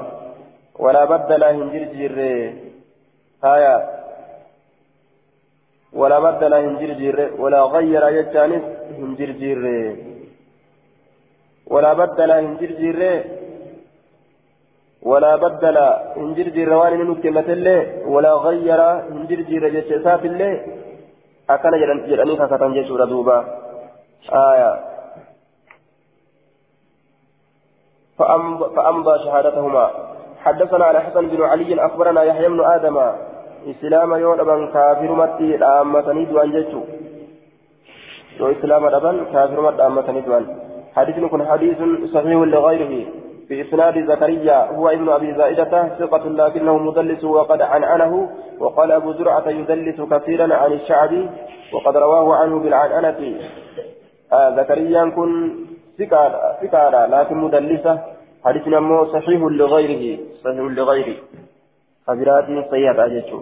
walaa baddalaa hin jirjiirre haya walaa baddalaa hin jirjiirre walaa gayyara jechaanis hin jirjiirre walaa baddalaa hin jirjiirre ولا بدل هنجر جير روان من كلمة ولا غير هنجر جير جسات الله أكن جراني كاكتن جسورة دوبا آية فأمضى شهادتهما. حدثنا على حسن بن علي أخبرنا يحيى بن آدم. إسلام يوم أبن كافر متي أمتني دوان جيتشو يو إسلام أبن كافر متي أمتني دوان. حديث كن حديث صحيح لغيره. في إسناد زكريا هو ابن أبي زائدة ثقة لكنه مدلس وقد عنعنه وقال أبو زرعة يدلس كثيرا عن الشعبي وقد رواه عنه بالعنعنة. آه زكريا كن ثقة لكن مدلسة حديثنا مو صحيح لغيره صحيح لغيره. خبرات سيئة أجتشو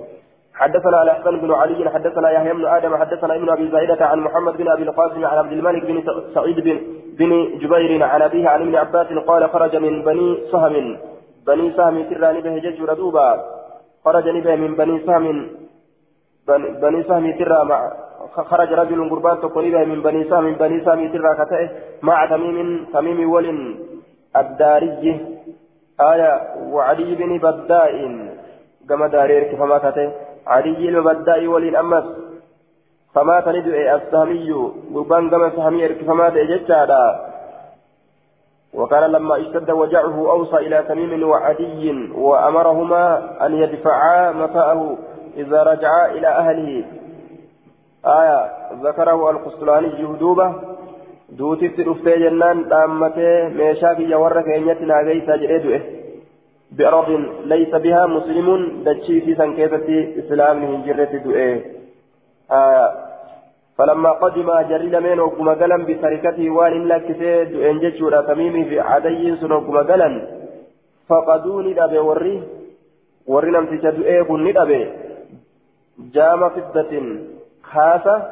حدثنا على حسن بن علي حدثنا يحيى بن آدم حدثنا ابن أبي زائدة عن محمد بن أبي القاسم عن عبد الملك بن سعيد بن بن جبير عن أبيه عن ابن عباس قال خرج من بني سهم. بني سهم تراني به جج ردوبا. خرج به من بني سهم. بني سهم ترى مع خرج رجل قربان تقول من بني سام من بني سام ترى كتئه مع تميم تميم ول الداري آية وعلي بن بداء. كما دارير كفما كتئه علي بن بداء ول أمس. فما تندعي السهمي. قربان كما سهمي كفما تجتادا وكان لما اشتد وجعه أوصى إلى تميم وعدي وأمرهما أن يدفعا متاعه إذا رجعا إلى أهله. آية ذكره القسطلاني dhuftee jennaan dhaammatee meeshaa kiyya warra keenyatti naageessaa jedhee du'e bi'aradin laysa bihaa muslimuun dachii isiisan keessatti islaamni hin jirretti du'e فلما قدم جري لمن وقم قلم بتركته وان إلا كسي دؤين جتشورا تميمي في عدي سن وقم قلم فقدوني دابي وري وري نمتي تدؤي كن ندابي جام خاصة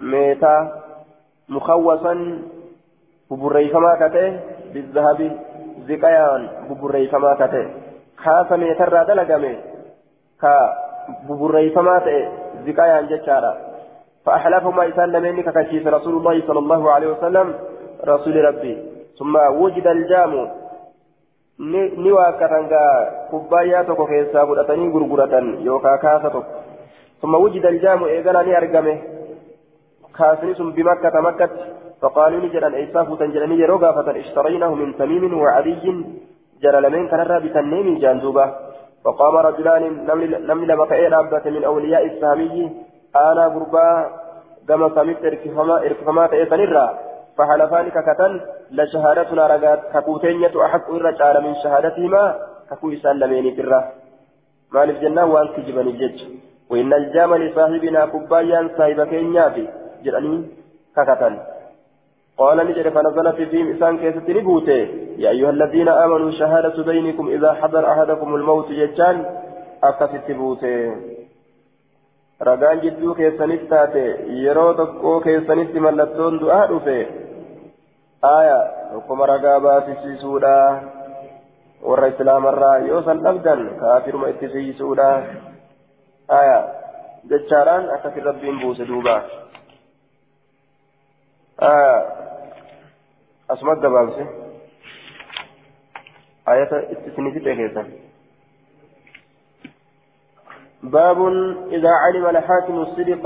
ميتا مخوصا ببريفما كته بالذهب زكايان ببريفما كته خاصة ميتر دلقمي كا ببريفما تأي زكايان جتشارا فأحلفهما إسان لمن ككشيف رسول الله صلى الله عليه وسلم رسول ربي ثم وجد الجام ni waakkatan gaa kubbaayyaa tokko keessaa fudhatanii gurguratan yookaan kaasa tokko. ثم وجد الجام إيقنا ني أرقمه كاسني ثم بمكة مكة فقالوا نجرا إيساف تنجرني يروغا اشتريناه من تميم وعدي جرى لمن كان بتنيم جاندوبة فقام رجلان نمل بقى رابة من أولياء السامي. أنا قربا كما سمعت إركفما تأسنرا فحلفان ككتن لشهادتنا رقات. ككوتينية أحق إرى من شهادتهما. ككو إسان لمين ترى. مال الجنة وأن تجبني الجج وإن الجام لصاحبنا كبايا صاحب كينياتي جراني ككتن قال نجد فنزلت فيهم إسان كيست نبوته يا أيها الذين آمنوا شهادة بينكم إذا حضر أحدكم الموت ججان أكست بوته ragaan jidduu keessanis taate yeroo tokko keessanitti mallattoon du'aa dhufe aya tokkoma ragaa baasisiisuudha warra islaamarraa yoo san dhabdan kaafiruma itti siisuudha jechaadhaan akkasin rabbiin buuse duuba aya asumat gabaabse ayata itti sinisixe keessan باب إذا علم الحاكم الصدق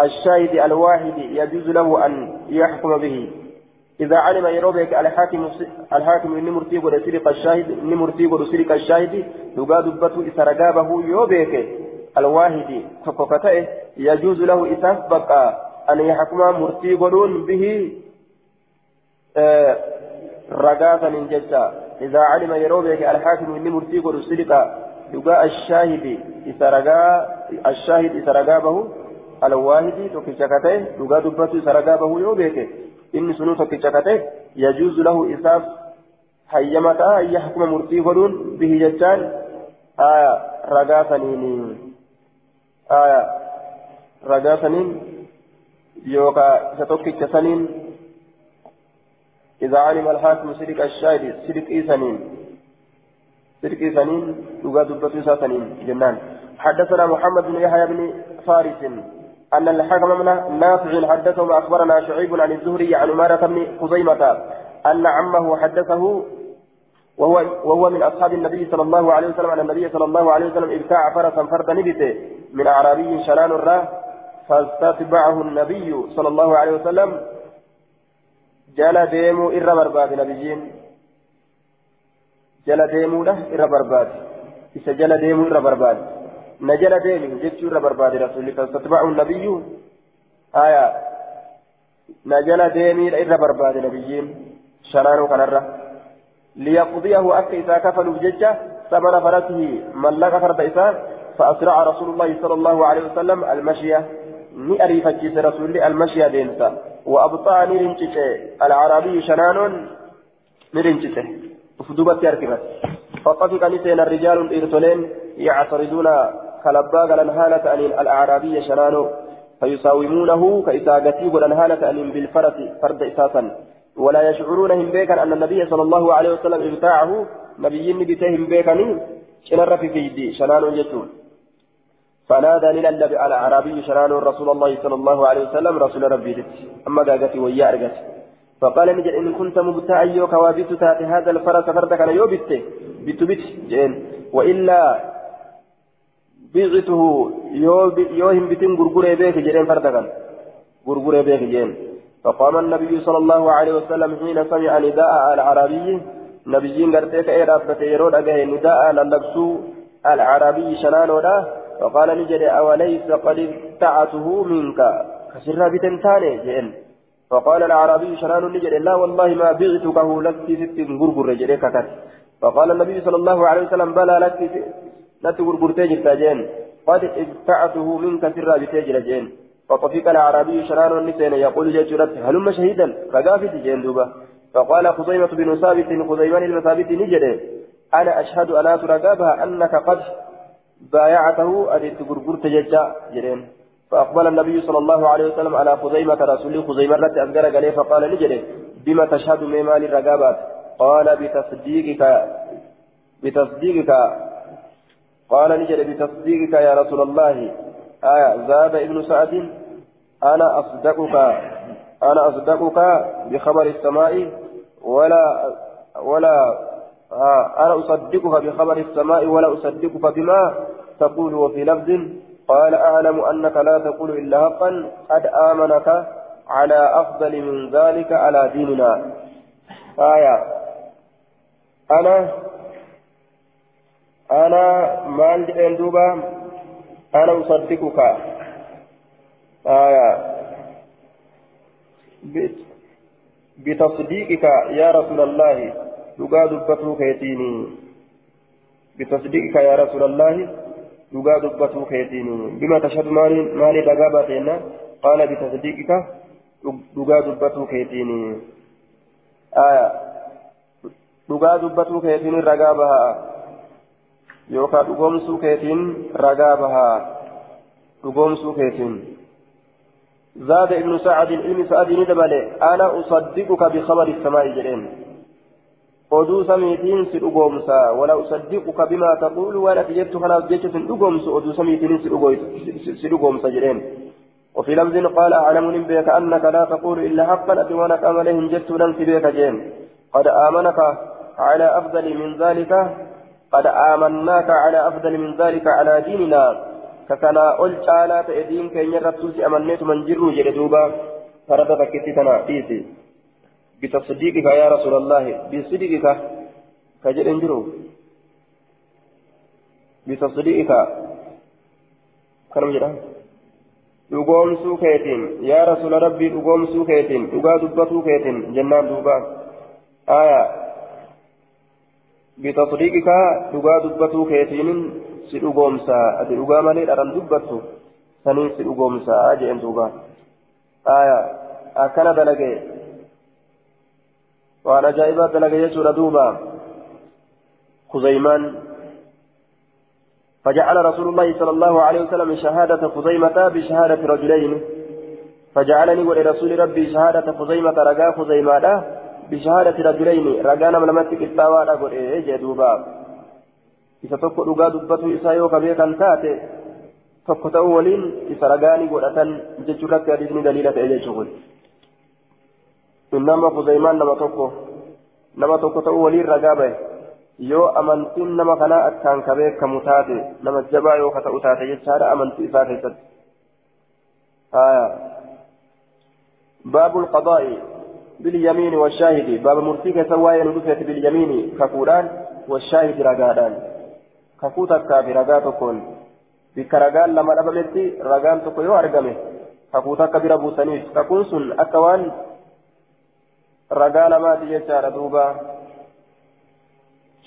الشاهد الواحد يجوز له أن يحكم به. إذا علم يروبك الحاكم الحاكم إن مرتيب صدق الشاهد إن مرتيب صدق الشاهد لقى دبته إسرقابه يوبك الواحد فقفته يجوز له إسفبك أن يحكم مرتيب به آه رقاة ججا إذا علم يروبك الحاكم إن مرتيب صدق لقاء الشاهد إسرقا الشاهد إسرقا به على الواحد تكشكته لقاء دبته إسرقا به يوبيك إن سنو تكشكته يجوز له إساف حيمتا أن يحكم مرتي فلون به ججان آية رقا سنين آية رقا سنين يوكا ستوكي سنين. إذا علم الحاكم سرق الشاهد سرق إيسانين سرقي سنين؟ لغا دبتو سنين؟ جنان. حدثنا محمد بن يحيى بن فارس أن الحكم من نافع حدثه وأخبرنا شعيب عن الزهري عن أمارة بن خزيمة أن عمه حدثه وهو وهو من أصحاب النبي صلى الله عليه وسلم أن النبي صلى الله عليه وسلم ابتاع فرسا فرد نبته من أعرابي شنان الراه فاستتبعه النبي صلى الله عليه وسلم جال ديمو إر برباد نبيين jala deemuudha irra barbaade isa jala deemuu irra barbaade na jala deemi jechuu irra barbaade rasuulli fastatba'u nabiyyu aya na jala deemiidha irra barbaade nabiyyiin shanaanuu kanarra liyaqdiyahu akka isaa kafaluuf jecha ثمن فرسه ملك فرد إسان فأسرع رسول الله صلى الله عليه وسلم المشية. نئري فجيس رسول المشية دينسا. وأبطأ نرنشته العربي شنان نرنشته ufdubatti harkifate فطفق نسين الرجال الإرسلين يعترضون كلبا قال هالة أن الأعرابي شنانو. فيساومونه كإساقتي قال هالة أن بالفرس فرد إساسا. ولا يشعرونهم بيكا أن النبي صلى الله عليه وسلم ابتاعه نبيين بتهم بيكا شنر في كيدي شنانو جتون فنادى للنبي على أعرابي شنانو رسول الله صلى الله عليه وسلم؟ رسول ربي أما قاقتي ويا أرقتي فقال نجد إن كنت مبتاعا يوكا وابت تاتي هذا الفرس فردك أنا يوبت بت بت جين وإلا بيعته يوهم بتن غرغري بيك جين فردك. غرغري بيك جين فقام النبي صلى الله عليه وسلم حين سمع نداء العربي. نبيين قرتيك إيه رابطة يرود أجاه نداء للبسو العربي شنانو فقال نجد أوليس قد ابتعته منك؟ كسرها بتنتاني جئن. فقال الأعرابي شران نجد لا والله ما بعتكه لك ست غرغر جريك كت. فقال النبي صلى الله عليه وسلم بلى لك لا تغرغر تجر تاجين قد ابتعته منك سرا بتجر جين فطفق الأعرابي شران النسين يقول جيتشرت هلم شهيدا فقافت جين دوبا فقال خزيمة بن ثابت خزيمان المثابت نجد أنا أشهد ألا ترقابها أنك قد بايعته أديت غرغر تججا جرين. فأقبل النبي صلى الله عليه وسلم على خزيمة رسول خزيمة رت أنقر قليه فقال لجري بما تشهد من مال الرقابات؟ قال بتصديقك بتصديقك. قال نجري بتصديقك يا رسول الله. آية زاد ابن سعد أنا أصدقك أنا أصدقك بخبر السماء ولا ولا آه أنا أصدقك بخبر السماء ولا أصدقك بما تقول وفي لفظ قال أعلم أنك لا تقول إلا حقا قد آمنك على أفضل من ذلك على ديننا. آية. أنا أنا مال دوبا أنا أصدقك. آية بتصديقك يا رسول الله لقى دبته كيتيني بتصديقك يا رسول الله dubbatuu keetiin bima tashhadu maaliin ragaa baateenna qaala bitasdiiqika dhugaa dubbatuu keetiin dhugaa dubbatuu keetiin ragaa bahaa yookaan dhugoomsuu keetiin ragaa bahaa dhugoomsuu keetiin زاد ابن سعد علم سعد ندبل أنا أصدقك بخبر السماء جرين oduu samiitiin si dhugoomsa wala usaddiquka bimaa taquulu waan ati jettu kanaaf jecha sin dhugoomsu jedheen وفي لفظ قال أعلم بك أنك لا تقول إلا حقا أتوانك أملهم جدت ننسي بك جين قد آمنك على أفضل من ذلك قد آمناك على أفضل من ذلك على ديننا. kakanaa ol caalaa ta'e diin keenya irrattuusi amanneetuman jirru jedhe duuba farada takkitti tana dhiisi bitasdiiqika yaa rasuulallaahi bisiddiqika ka jedhen jiru bitasdiiqika kanam jedha dhugoomsuu keetiin yaa rasuula rabbii dhugoomsuu keetiin dhugaa dubbatuu keetiin jennaan duuba. Aya bitasdiiqika dhugaa dubbatuu keetiin si dhugoomsaa ati dhugaa malee dharan dubbattu sanii si dhugoomsaa jeen duuba. Aya akkana dalage. Waan ajaa'ibaa dalaga jechuudha duuba. خزيمان فجعل رسول الله صلى الله عليه وسلم شهادة خزيمة بشهادة رجلين فجعلني ولرسول ربي شهادة خزيمة رجا خزيمة بشهادة رجلين رجانا من متك التاوى أقول إيه جدوبا إذا تقول رجا دبته إسايو كبيرا تاتي tokko ta'uu waliin isa ragaanii godhatan jechuurratti hadiisni daliila ta'e jechuudha. nama kuzaymaan nama tokko nama tokko ta'uu waliin ragaa bahe yoo amantiin nama kanaa akkaan ka beekamu taate nama jabaa yoo ka ta'u taate jechaadha amantii isaa keessatti باب القضاء باليمين والشاهد باب مرتيك سواء ندفت كفوران والشاهد رقادان كفوتك في رقاتكم بك رقان لما أبمتي رقان تكو يو أرقمه كفوتك بربو سنيف ككون سن أكوان رجال ما تجسار دوبا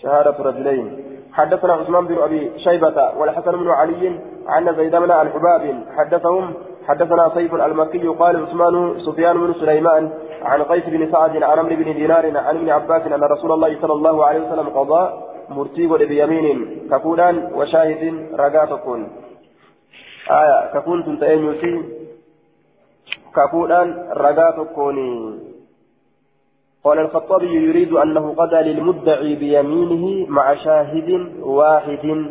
شهادة رجلين حدثنا عثمان بن أبي شيبة والحسن بن علي عن زيد بن الحباب حدثهم حدثنا سيف المكي قال عثمان سفيان بن سليمان عن قيس بن سعد عن عمرو بن دينار عن ابن عباس أن رسول الله صلى الله عليه وسلم قضى مرتيب بيمين كفولان وشاهد رقاتكن آية ككون تنتهي كفولان رقاتكن قال الخطابي يريد أنه قضى للمدعي بيمينه مع شاهد واحد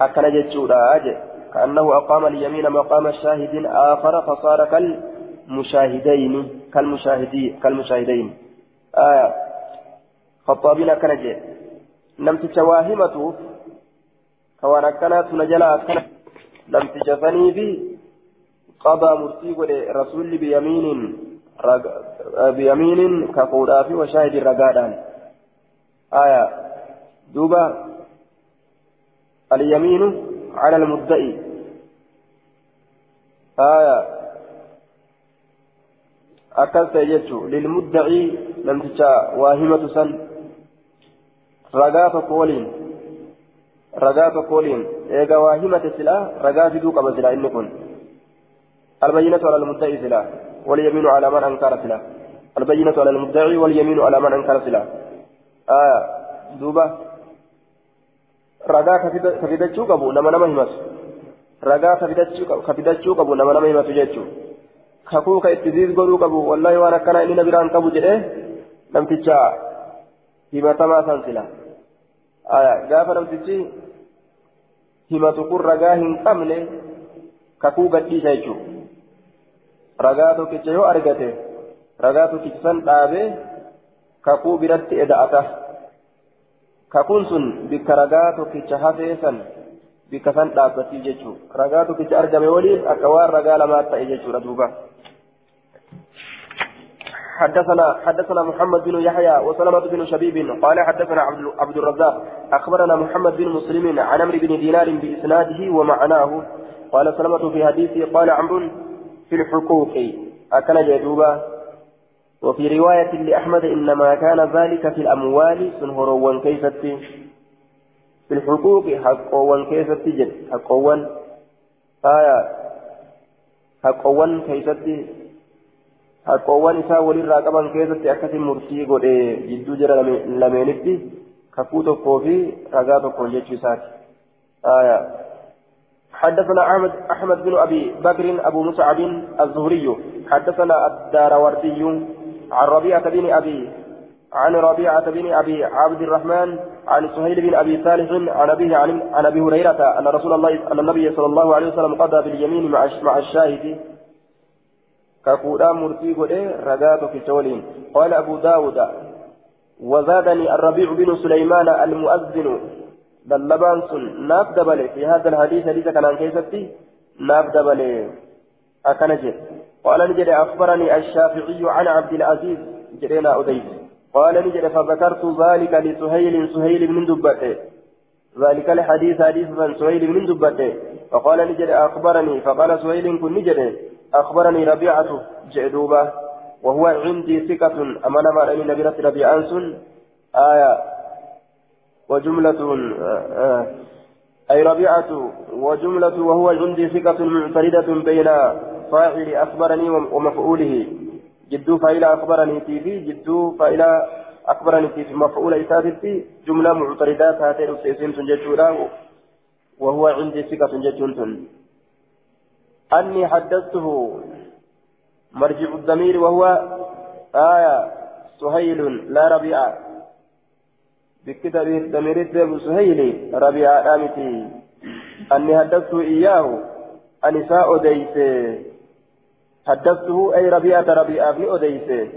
أكن جتشوراج كأنه أقام اليمين مقام شاهد آخر فصار كالمشاهدين كالمشاهدين كالمشاهدين آية خطابين كنجي نمت شواهمته كوانا كانت نجلا كانت لم تجفني بي قضى مرتيب رسول بيمين بيمين كقودا في وشاهد الرقادان آية دوبا اليمين على المدعي آية أكلت يجو للمدعي لم تشاء واهمة سن رقاة قولين رقاة قولين إيقا واهمة سلا رقاة دوك بسلا إن كن البينة على المدعي سلا واليمين على من أنكر سلا البينة على المدعي واليمين على من أنكر سلا آه دوبا ragaa kafidachuu qabu nama nama himatu ragaa kafidachuu qabu nama nama himatu jechuudha kakuu ka itti ziis godhuu qabu wallahi waan akkanaa inni na biraan qabu jedhee namticha himatamaa san sila gaafa namtichi himatu kun ragaa hin qabne kakuu gadhiisa jechuudha ragaa tokkicha yoo argate ragaa tokkicha san dhaabee kakuu biratti eda'ata. kakuun sun bikka ragaa tokkicha hafee san bikka san dhaabbatii jechuu ragaa tokkicha argame waliin akka waan ragaa lamaa ta'e jechuudha duuba حدثنا حدثنا محمد بن يحيى وسلمة بن شبيب قال حدثنا عبد الرزاق أخبرنا محمد بن مسلم عن عمرو بن دينار بإسناده ومعناه. قال سلمة في حديثه قال عمرو في الحقوق. أكل جدوبا وفي رواية لأحمد إنما كان ذلك في الأموال سنهروا كيست في الحقوق حقوا كيست جد. حقوا آية. حقوا كيست حقوا نساء وللراقبا كيست أكثر مرسي قد جدو جرى لمينتي كفوتو كوفي رقاتو كونجيتشي ساكي آية حدثنا أحمد أحمد بن أبي بكر أبو مصعب الزهري حدثنا الداروردي عن ربيعة بن أبي عن ربيعة بن أبي عبد الرحمن عن سهيل بن أبي صالح عن أبيه عن, أبي هريرة أن رسول الله أن النبي صلى الله عليه وسلم قضى باليمين مع الشاهد كقولا مرتي رقات في تولين قال أبو داود وزادني الربيع بن سليمان المؤذن للبان سن في هذا الحديث حديث كان كيستي ناف دبل أكنجي قال نجد أخبرني الشافعي عن عبد العزيز جرينا أديس قال نجد فذكرت ذلك لسهيل سهيل من دبته ذلك الحديث حديث من سهيل من دبته فقال نجد أخبرني فقال سهيل كن نجد أخبرني ربيعة جعدوبة وهو عندي ثقة أمانة ما رأيني نبيرة ربيعان آية وجملة آه آه أي ربيعة وجملة وهو عندي ثقة معتردة بين فاعل أخبرني ومفعوله. جدو فاعل أخبرني في جدو فاعل أخبرني في مفعول إساتي جملة معتردات هاتين أسيسين تنججورا وهو عندي ثقة ججون أني حدثته مرجع الضمير وهو آية سهيل لا ربيع. بكتاب الضمير الدب سهيل ربيع آمتي أني حدثته إياه أنساء ديسي حدثته أي ربيعة ربيعة بن أديسة.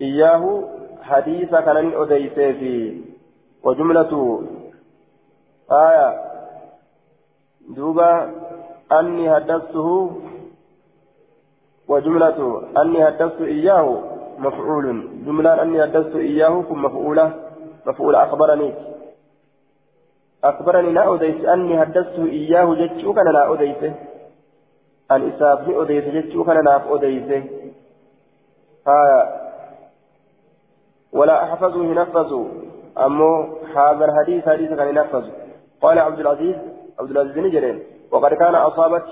إياه حديث كان أديسة في. وجملة آية. دوبا أني حدثته وجملة أني حدثت إياه مفعول. جملة أني حدثت إياه كن مفعولة. مفعول أخبرني. أخبرني لا أديس أني حدثت إياه جتشو كان لا أديسه ni odeyse jechuu kana naaf odeyse haya ولا أحفظه ينفذ أمو هذا الحديث حديث كان ينفذ. قال عبد العزيز عبد العزيز نجرين وقد كان أصابت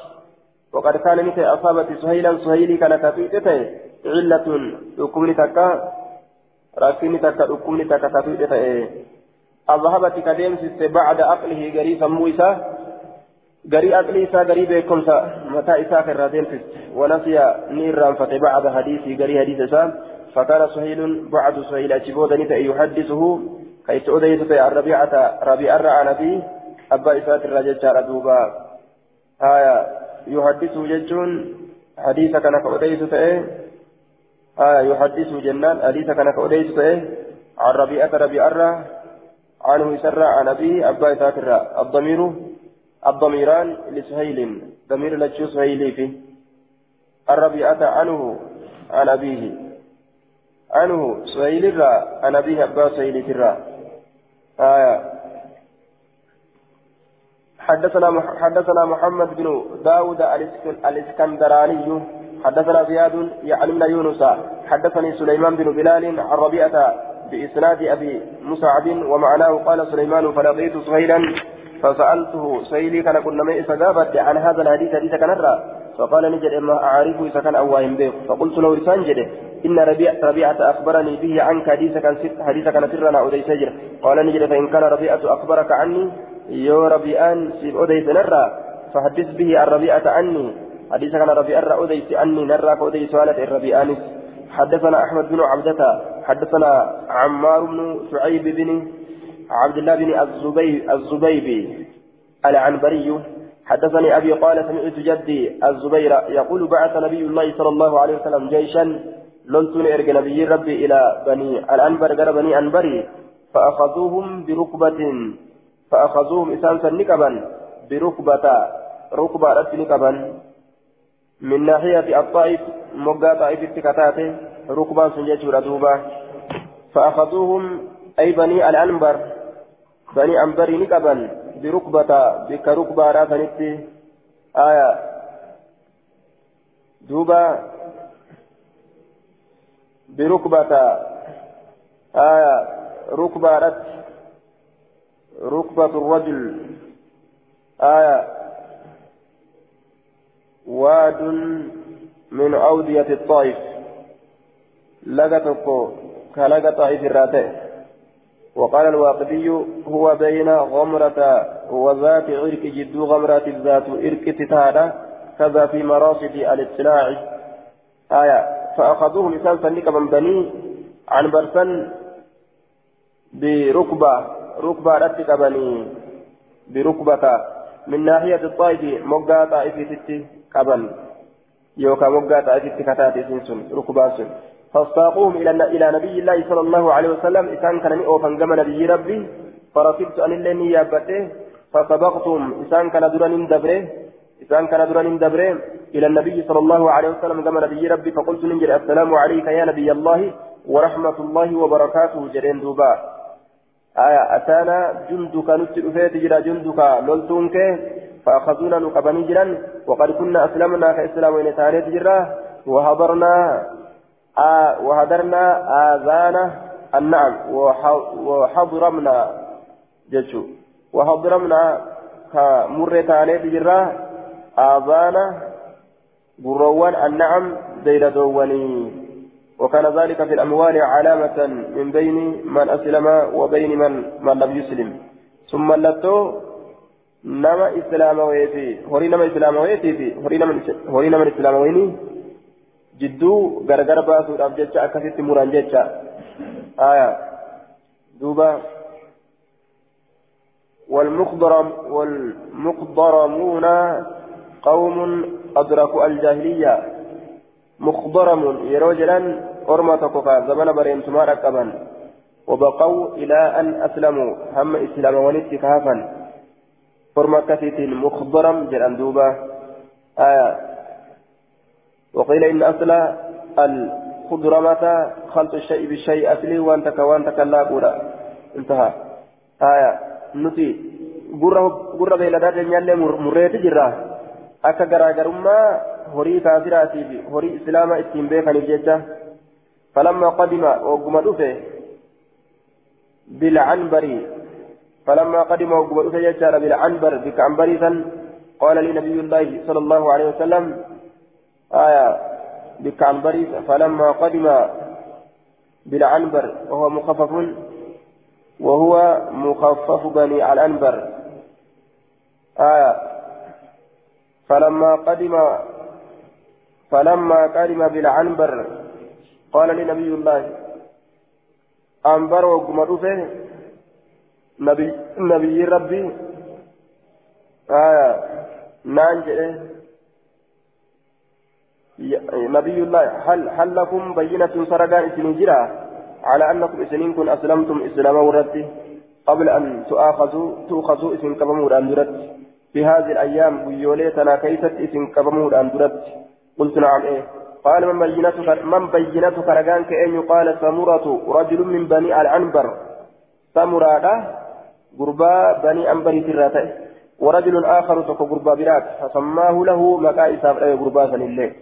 وقد كان مثل أصابت سهيلا سهيلي كان تفيدته علة أكمل تكا راكين تكا أكمل تكا تفيدته أذهبت كديمس بعد عقله قريبا موسى غري أقلي إسا غري بكمسا متى إسا كرا ديمتس ونسي نيران فتي بعد حديثي غري حديث إسا فكان سهيل بعد سهيل. أجبود نتا يحدثه كي تؤديت الربيعة ربيع الرعى نبي أبا إسات الرجل شار دوبا. هايا يحدثه ججون حديث كان كأديت هايا يحدثه جنان حديث كان كأديت عن ربيعة ربيع الرعى عنه يسرع عن أبيه أبا إسات الضمير الضميران لسهيل ضمير لجو سهيلي فيه. الربيعة عنه عن أبيه. عنه سهيل الرا عن أبيه أبا سهيل الرا. آية حدثنا حدثنا محمد بن داود الاسكندراني حدثنا زياد من يونس حدثني سليمان بن بلال عن ربيعة بإسناد أبي مسعد ومعناه قال سليمان فلقيت سهيلا فسألته سيلي كان كنا ما إسقابت عن هذا الحديث حديث كان فقال نجد إما أعرفه إذا كان أواهم به فقلت له لسان إن ربيعة ربيعة أخبرني به عنك حديث كان حديث كان سرنا أودي سجر قال نجد فإن كان ربيعة أخبرك عني يو ربيعان سيب أودي سنرى فحدث به الربيعة عني حديث كان ربيعة أودي عني نرى أودي سؤالة الربيعان حدثنا أحمد بن عبدة حدثنا عمار بن شعيب بن عبد الله بن الزبيب الزبيبي العنبري. حدثني أبي قال سمعت جدي الزبير يقول بعث نبي الله صلى الله عليه وسلم جيشا لنتن إرق نبي ربي إلى بني الأنبر قال بني أنبري فأخذوهم بركبة فأخذوهم إسانسا نكبا بركبة ركبة رت نكبا. من ناحية الطائف مقا طائف التكتات ركبا سنجت ردوبا فأخذوهم أي بني الأنبر بني أنبري نكبا بركبة بك ركبة رافنتي آية. دوبا. بركبة. آية. ركبة رت ركبة الرجل آية واد من أودية الطائف. لقتك كلقى طائف الراتئ وقال الواقدي هو بين غمرة وذات عرك جد غمرة ذات عرك تتادا كذا في مراصد الاطلاع. آية فأخذوه لسان سنك من بني عن برسن بركبة ركبة رتك بني بركبة من ناحية الطائف مقا طائف ستي قبل. يوكا مقا طائف كتاتي سنسن ركبة سن. فاستاقوهم إلى إلى نبي الله صلى الله عليه وسلم. إسان كان أوفن كما نبي ربي. فرصبت أن اللي يابته. فسبقتم إسان كان دران دبره. إسان كان دران دبره. إلى النبي صلى الله عليه وسلم كما نبي ربي. فقلت ننجل السلام عليك يا نبي الله ورحمة الله وبركاته. جرين دوبا. آية أتانا جندك نتل أفيت جرا جندك لولتونك فأخذونا نقبني جرا وقد كنا أسلمنا كإسلام وإن تاريت جرا وحضرنا آه وهدرنا آذان النعم وحضرمنا جتشو وحضرمنا كمرة تانيت جرا آذان بروان النعم دير دواني وكان ذلك في الأموال علامة من بين من أسلم وبين من من لم يسلم. ثم لتو نما إسلام ويتي هوري نما إسلام ويتي هوري نما إسلام ويني؟ gargar baasuudhaaf jecha akkasitti muran jecha aya duuba والمخضرم والمخضرمون قوم أدركوا الجاهلية. مخضرم. يروجلا أرمى زمن بريمتما ركبا وبقوا إلى أن أسلموا. هم إسلام ونت كهفا فرما كثيت مخضرم جل دوبا. آية. وقيل إن أصل الخضرمة خلط الشيء بالشيء أصلي. وأنت كوانت كلا قولا انتهى. آية. نتي. قرة قرة بيلدات ينالي مريت جرا. أكا هوري كافراتي هوري إسلاما استنبيخا نجيجا فلما قدم وقم دفه بالعنبري فلما قدم وقم دفه بالعنبر بكعنبري قال لي نبي الله صلى الله عليه وسلم آية بكعنبر فلما قدم بالعنبر وهو مخفف وهو مخفف بني العنبر آية فلما قدم فلما قدم بالعنبر قال لنبي الله أنبر وقم نبي نبي ربي. آية نانجئ نبي الله هل هل لكم بينة سرقان إسنجرا على أنكم إسنين أسلمتم إسلاما وردت قبل أن تؤاخذوا تؤخذوا إسن كبمور أن في هذه الأيام بيوليتنا كيست إسن كبمور أن قلت نعم إيه. قال من بينتك من بينتك رجان كأن يقال سمرة رجل من بني العنبر. سمرة غربا بني أنبر تراته ورجل آخر تكو غربا برات فسماه له مكائس غربا سن الله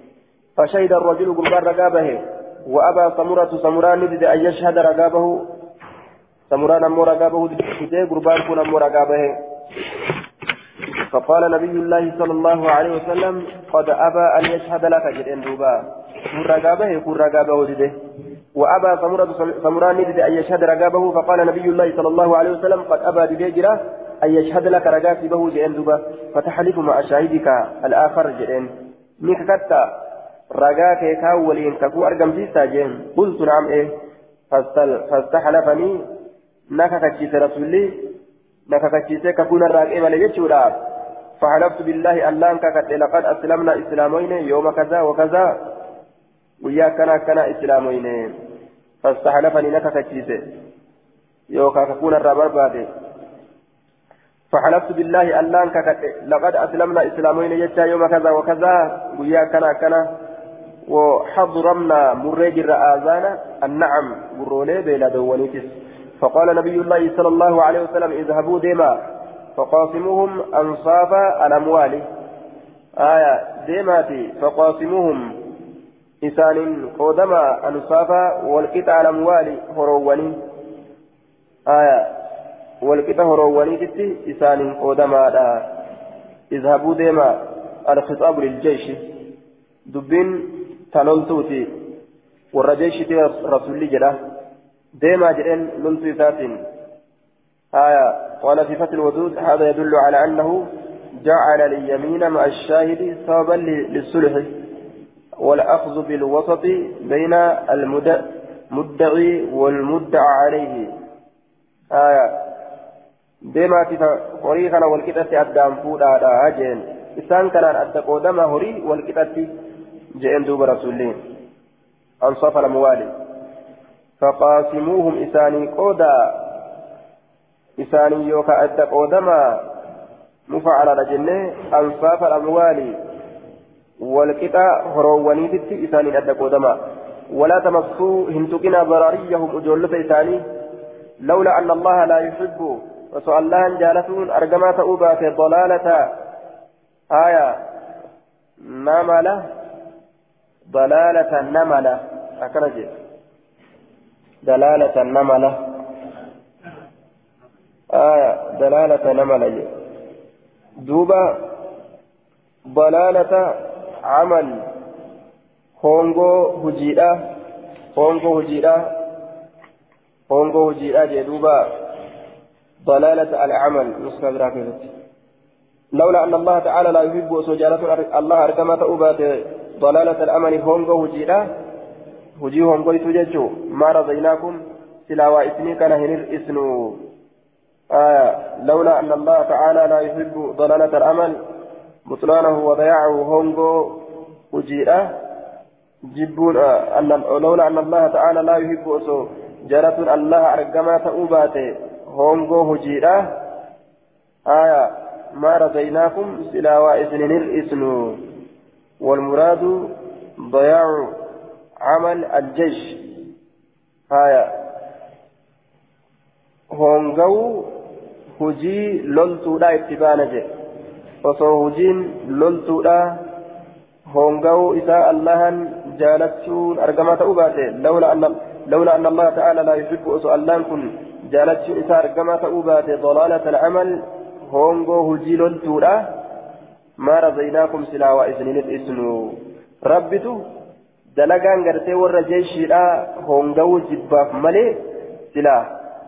فشهد الرجل قربان رقابه وأبى سمرة سمران ندد أن يشهد رقابه. سمران أمو رقابه دده قربان كون أمو رقابه. فقال نبي الله صلى الله عليه وسلم قد أبى أن يشهد لك. جدين دوبا. رقابه كون رقابه دده وأبى سمرة سمران ندد أن يشهد رقابه فقال نبي الله صلى الله عليه وسلم قد أبى دده أن يشهد لك رقاتي به جدين دوبا. فتحلف مع شاهدك الآخر. جدين ميك كتا. ragaa kee kaan waliin kakuu argamsiistaa jeen qultu naam ee fastaxlafanii na kakachiise rasulli na kakachiise kakuu narraa qeebale jechuudha فحلفت بالله ألان لقد أسلمنا إسلامين يوم كذا وكذا. ويا كنا كنا إسلامين. فاستحلفني لك كتشيسه يوكا ككون الرابر بعد فحلفت بالله ألان لقد أسلمنا إسلامين يجتا يوم كذا وكذا. ويا كنا كنا. وحضرمنا مريج الرآذان. النعم برولي بلا دوانيتس. فقال نبي الله صلى الله عليه وسلم اذهبوا ديما. فقاسموهم أنصاف الأموال. آية ديماتي فقاسموهم إسان قدما أنصاف والقطع الأموال هرواني آية والقطع هرواني تتي إسان قدما اذهبوا ديما الخطاب للجيش. دبين تلولتوتي والرجيشتي رسول جدا. ديما جرين لولتو ذاتين. آية قال في فتح الودود هذا يدل على أنه جعل اليمين مع الشاهد سببا للصلح والأخذ بالوسط بين المدعي والمدعى عليه. آية هوري كان والكتة أدام فودا هاجين إسان كان أدى قدما هوري والكتة جئن دوب رسولين أنصاف الأموال فقاسموهم إساني قودا إساني يوكا أدى قودما مفعل رجنة أنصاف الأموال والكتا هرواني تتي إساني أدى قودما ولا تمسوا هنتقنا ضراريهم أجولة إساني لولا أن الله لا يحب وسؤال الله جالتون أرجمات أوبات ضلالة آية له ضلالة النملة أكرج دلالة النملة آية دلالة نملة دوبا ضلالة عمل. هونغو هجيرة هونغو هجيرة هونغو هجيرة جدوبا ضلالة العمل. نسخة براكبتي لولا أن الله تعالى لا يحب سجارة الله أركمت أبات ضلالة الأمل هونغو هجيرا هجي هونغو يتوججو ما رضيناكم سلا اسمي كان هنر اسنو آه لولا أن الله تعالى لا يحب ضلالة الأمل بطلانه وضياعه هونغو هجيرا جبون آه لولا أن الله تعالى لا يحب أسو جارة الله أرقما تأوباته هونغو هجيرا آية ما رضيناكم سلا وإسنين اسنو والمراد ضياع عمل الجيش. آية هونغو هجي لولتودا اتبانا جي osoo hujiin loltuudha honga'uu isaa allahan jaalachuun argamaa ta'uu baate lawla anna allaha ta'ala laa yuhibbu osoo allahan kun jaalachuun isaa argamaa ta'uu baate dalaalata alcamal hongoo hujii loltuudha ما رضيناكم سلا وإسنين إسنو ربتو دلقان قرتي ور جيشي لا هونغو جباف ملي سلا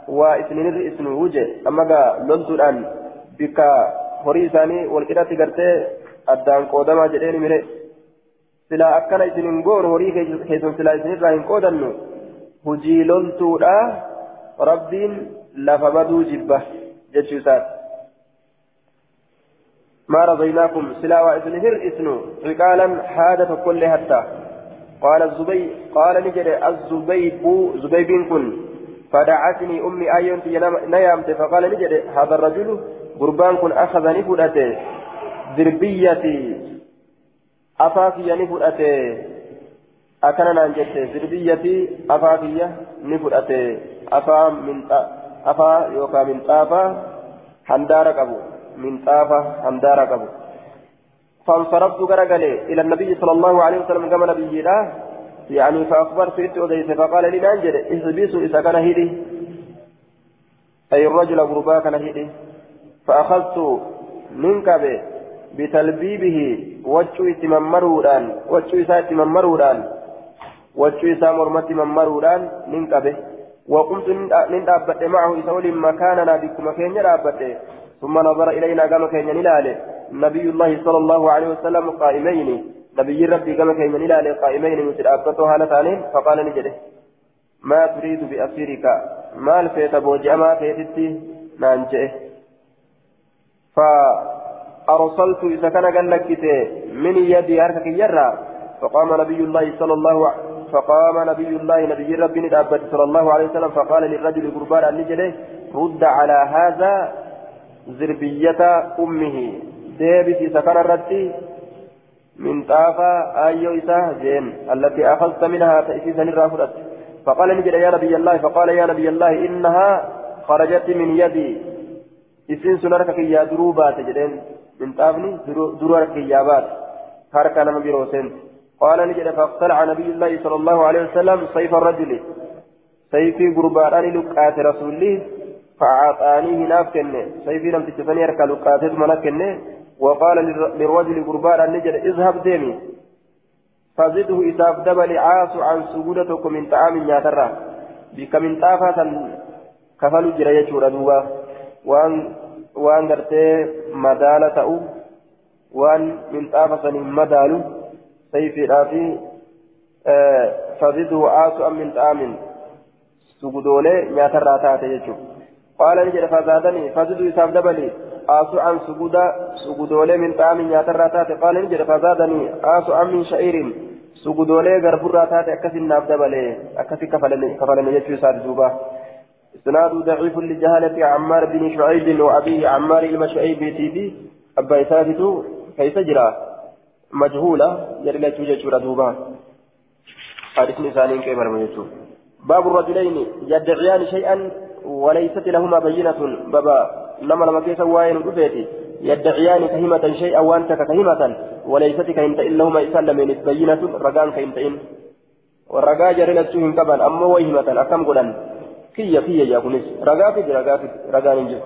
وإسنين إسنو وجه أما قا لنتو الآن بك horii isaanii walqixatti gartee addaan qoodamaa jedheen mire silaa akkana isin hin goonu horii keessan silaa isinirraa hin qoodannu hujii loltuudha rabbiin lafa baduu jibba jechuu isaati ما رضيناكم سلا هر إسنو عقالا حادة كل حتى قال الزبي قال نجد الزبيب زبيب كن فدعتني أمي أيون نيامت فقال نجد هذا الرجل قربان كن أخذني فؤته ذربيتي. أفافي نفؤته أكن نانجت ذربيتي أفافية نفؤته أفا من أفا يوكا من طافا حندار قبو. من طافة حمدارة قبو. فانصرفت غرقلي إلى النبي صلى الله عليه وسلم كما نبي يعني فأخبرت إت فقال لي نانجل إحبسوا إذا كان هيدي أي الرجل غربا كان هيدي فأخذت منكب بتلبيبه وجه تممرودان وجه إساء تممرودان وجه إساء مرمت ممرودان منكبه وقمت نندابت معه إسول مكاننا بكم كين دابت ثم نظر إلينا كما كين نلاله نبي الله صلى الله عليه وسلم قائمين. نبي ربي كما كين نلاله قائمين مثل أبته هالتانين فقال نجده ما تريد بأسيرك؟ ما الفيت بوجأما فيتتي؟ نانجئه فأرسلت إذا كان قال لك من يدي أركك يرى؟ فقام نبي الله صلى الله عليه فقام نبي الله نبي ربي ندابت صلى الله عليه وسلم فقال للرجل قربان النجده رد على هذا زربية أمه. ديبت سكن الرتي من طافة أيو إساه جين التي أخذت منها تأسيسا الرافرة فقال نجد يا نبي الله فقال يا نبي الله إنها خرجت من يدي. إسين سنرك يا دروبات جدين من طافني درورك يا بات. هركا نما بيروسنت قال نجد فاقتلع نبي الله صلى الله عليه وسلم سيف الرجل. سيفي قربان لقات رسوله فأعطانيه ناف كنه سيفي لم تتفني أركا لقات ملك وقال للرجل قربان نجد اذهب ديمي. فزده إساف دبل عاص عن سجودتك من طعام ياترى بك من طافة كفلوا جرى يجور دوبا. وان وأن درتي مدالة أو. وأن من طافة مدالو. سيفي في فزده عاص من طعام سجودولي ياترى تاتي قال نجد فزادني. فزده إساف دبلي آسو عن سجود سجودولي من طعام ياترى تاتي قال نجد فزادني. آسو عن من شعير سجودولي غربرا تاتي أكسي الناف دبلي أكسي كفلني كفلني يجو ساد دوبا. إسناد ضعيف لجهالة عمار بن شعيب وأبيه عمار المشعيب تيبي أبا إساتو كيف جرى؟ مجهولة يرى لا توجد دوبا. حديث نسانين كيف باب الرجلين يدعيان شيئا وليست لهما بينة. بابا نما لما كيس واين رفيتي يدعيان كهمة شيئا وانت كهمة وليست كهمة إلا هما إسلامين بينة رقان كهمتين والرقا جرنا تشوهن كبان أما وهمة أكم قلن كي كي يا كنس رقا في رقا في رقان جه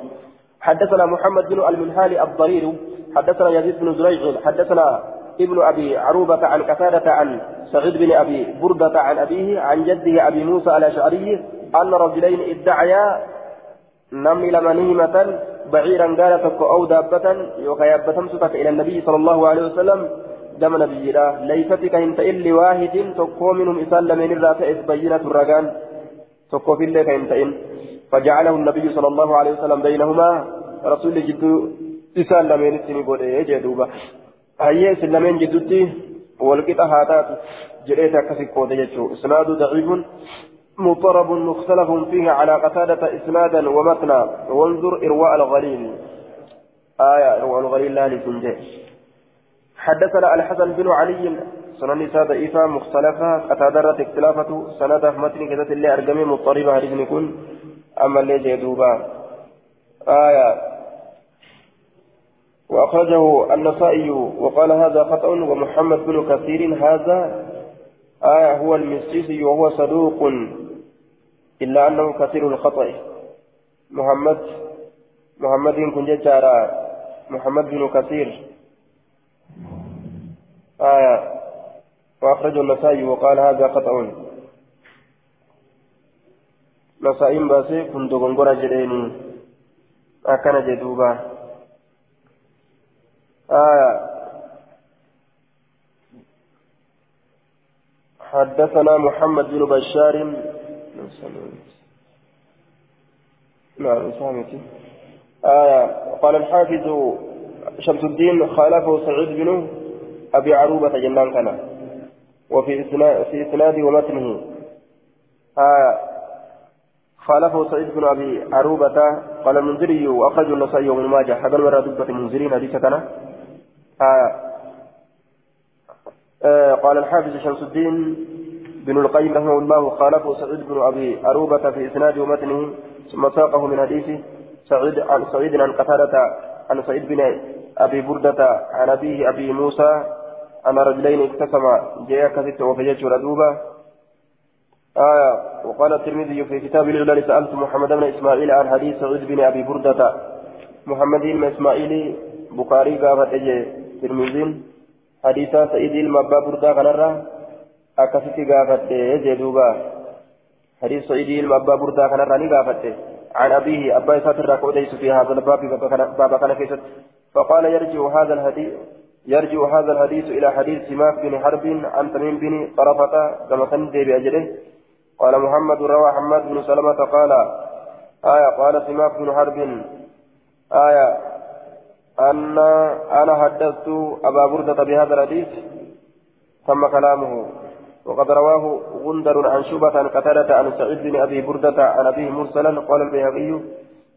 حدثنا محمد بن المنهال الضرير حدثنا يزيد بن زريع حدثنا ابن أبي عروبة عن قتادة عن سعيد بن أبي بردة عن أبيه عن جده أبي موسى الأشعري أن رجلين ادعيا نمي لمنيمة بعيرا قالت أو دابة يوكا ستك إلى النبي صلى الله عليه وسلم دم نبي ليست كهنت إلا واحد تقو منهم إسال من الرافع بينة الرقان تقو في الله كهنت إن فجعله النبي صلى الله عليه وسلم بينهما. رسول جدو إسال من السنين قد يجدوبا هيا سلمين جدوتي؟ والقطع هاتات. جريتا كسي قود يجو إسناد ضعيف. مضطرب مختلف فيه على قتادة إسنادا ومتنا. وانظر إرواء الغليل. آية إرواء الغليل لا لسنجي حدثنا الحسن بن علي سنن سادة ضعيفة مختلفة قتادرة اختلافة سند متن كذا اللي أرقمي مضطربة حديث يكون أما اللي جدوبا آية. وأخرجه النسائي وقال هذا خطأ ومحمد بن كثير هذا آية هو المسيسي وهو صدوق إلا أنه كثير الخطأ. محمد محمد كن ججارا محمد بن كثير. آية. وأخرجه النسائي وقال هذا خطأ. نسائي باسي كنت غنغرا جريني. أكن جدوبا. آية. حدثنا محمد بن بشار. نعم سامتي آية قال الحافظ شمس الدين خالفه سعيد بن أبي عروبة جنان كان. وفي في إسناد ومتنه. آية خالفه سعيد بن أبي عروبة. قال المنذري وأخرج النسائي وابن ماجه. هذا المرة دبة المنذرين حديث كان. آه قال الحافظ شمس الدين بن القيم رحمه الله خالفه سعيد بن أبي أروبة في إسناد ومتنه ثم ساقه من حديث سعيد عن سعيد عن قتادة عن سعيد بن أبي بردة عن أبيه أبي موسى أن رجلين اقتسما جاء كثت وفجت ردوبة. آية وقال الترمذي في كتاب العلل سألت محمد بن إسماعيل عن حديث سعيد بن أبي بردة محمد بن إسماعيل بخاري قافت أجي ترمذي. حديث سعيد المبا بردة كنرة أكثت قافت أجي دوبة حديث سعيد المبا بردة كنرة نقافت عن أبيه أبا ساتر ركوديس في هذا الباب باب كان كيست فقال يرجع هذا الحديث يرجع هذا الحديث إلى حديث سماك بن حرب عن تميم بن طرفة كما تنزي بأجله قال محمد روى حماد بن سلمة قال آية قال سماك بن حرب آية أن أنا حدثت أبا بردة بهذا الحديث ثم كلامه. وقد رواه غندر عن شبة عن قتادة عن سعيد بن أبي بردة عن أبيه مرسلا قال البيهقي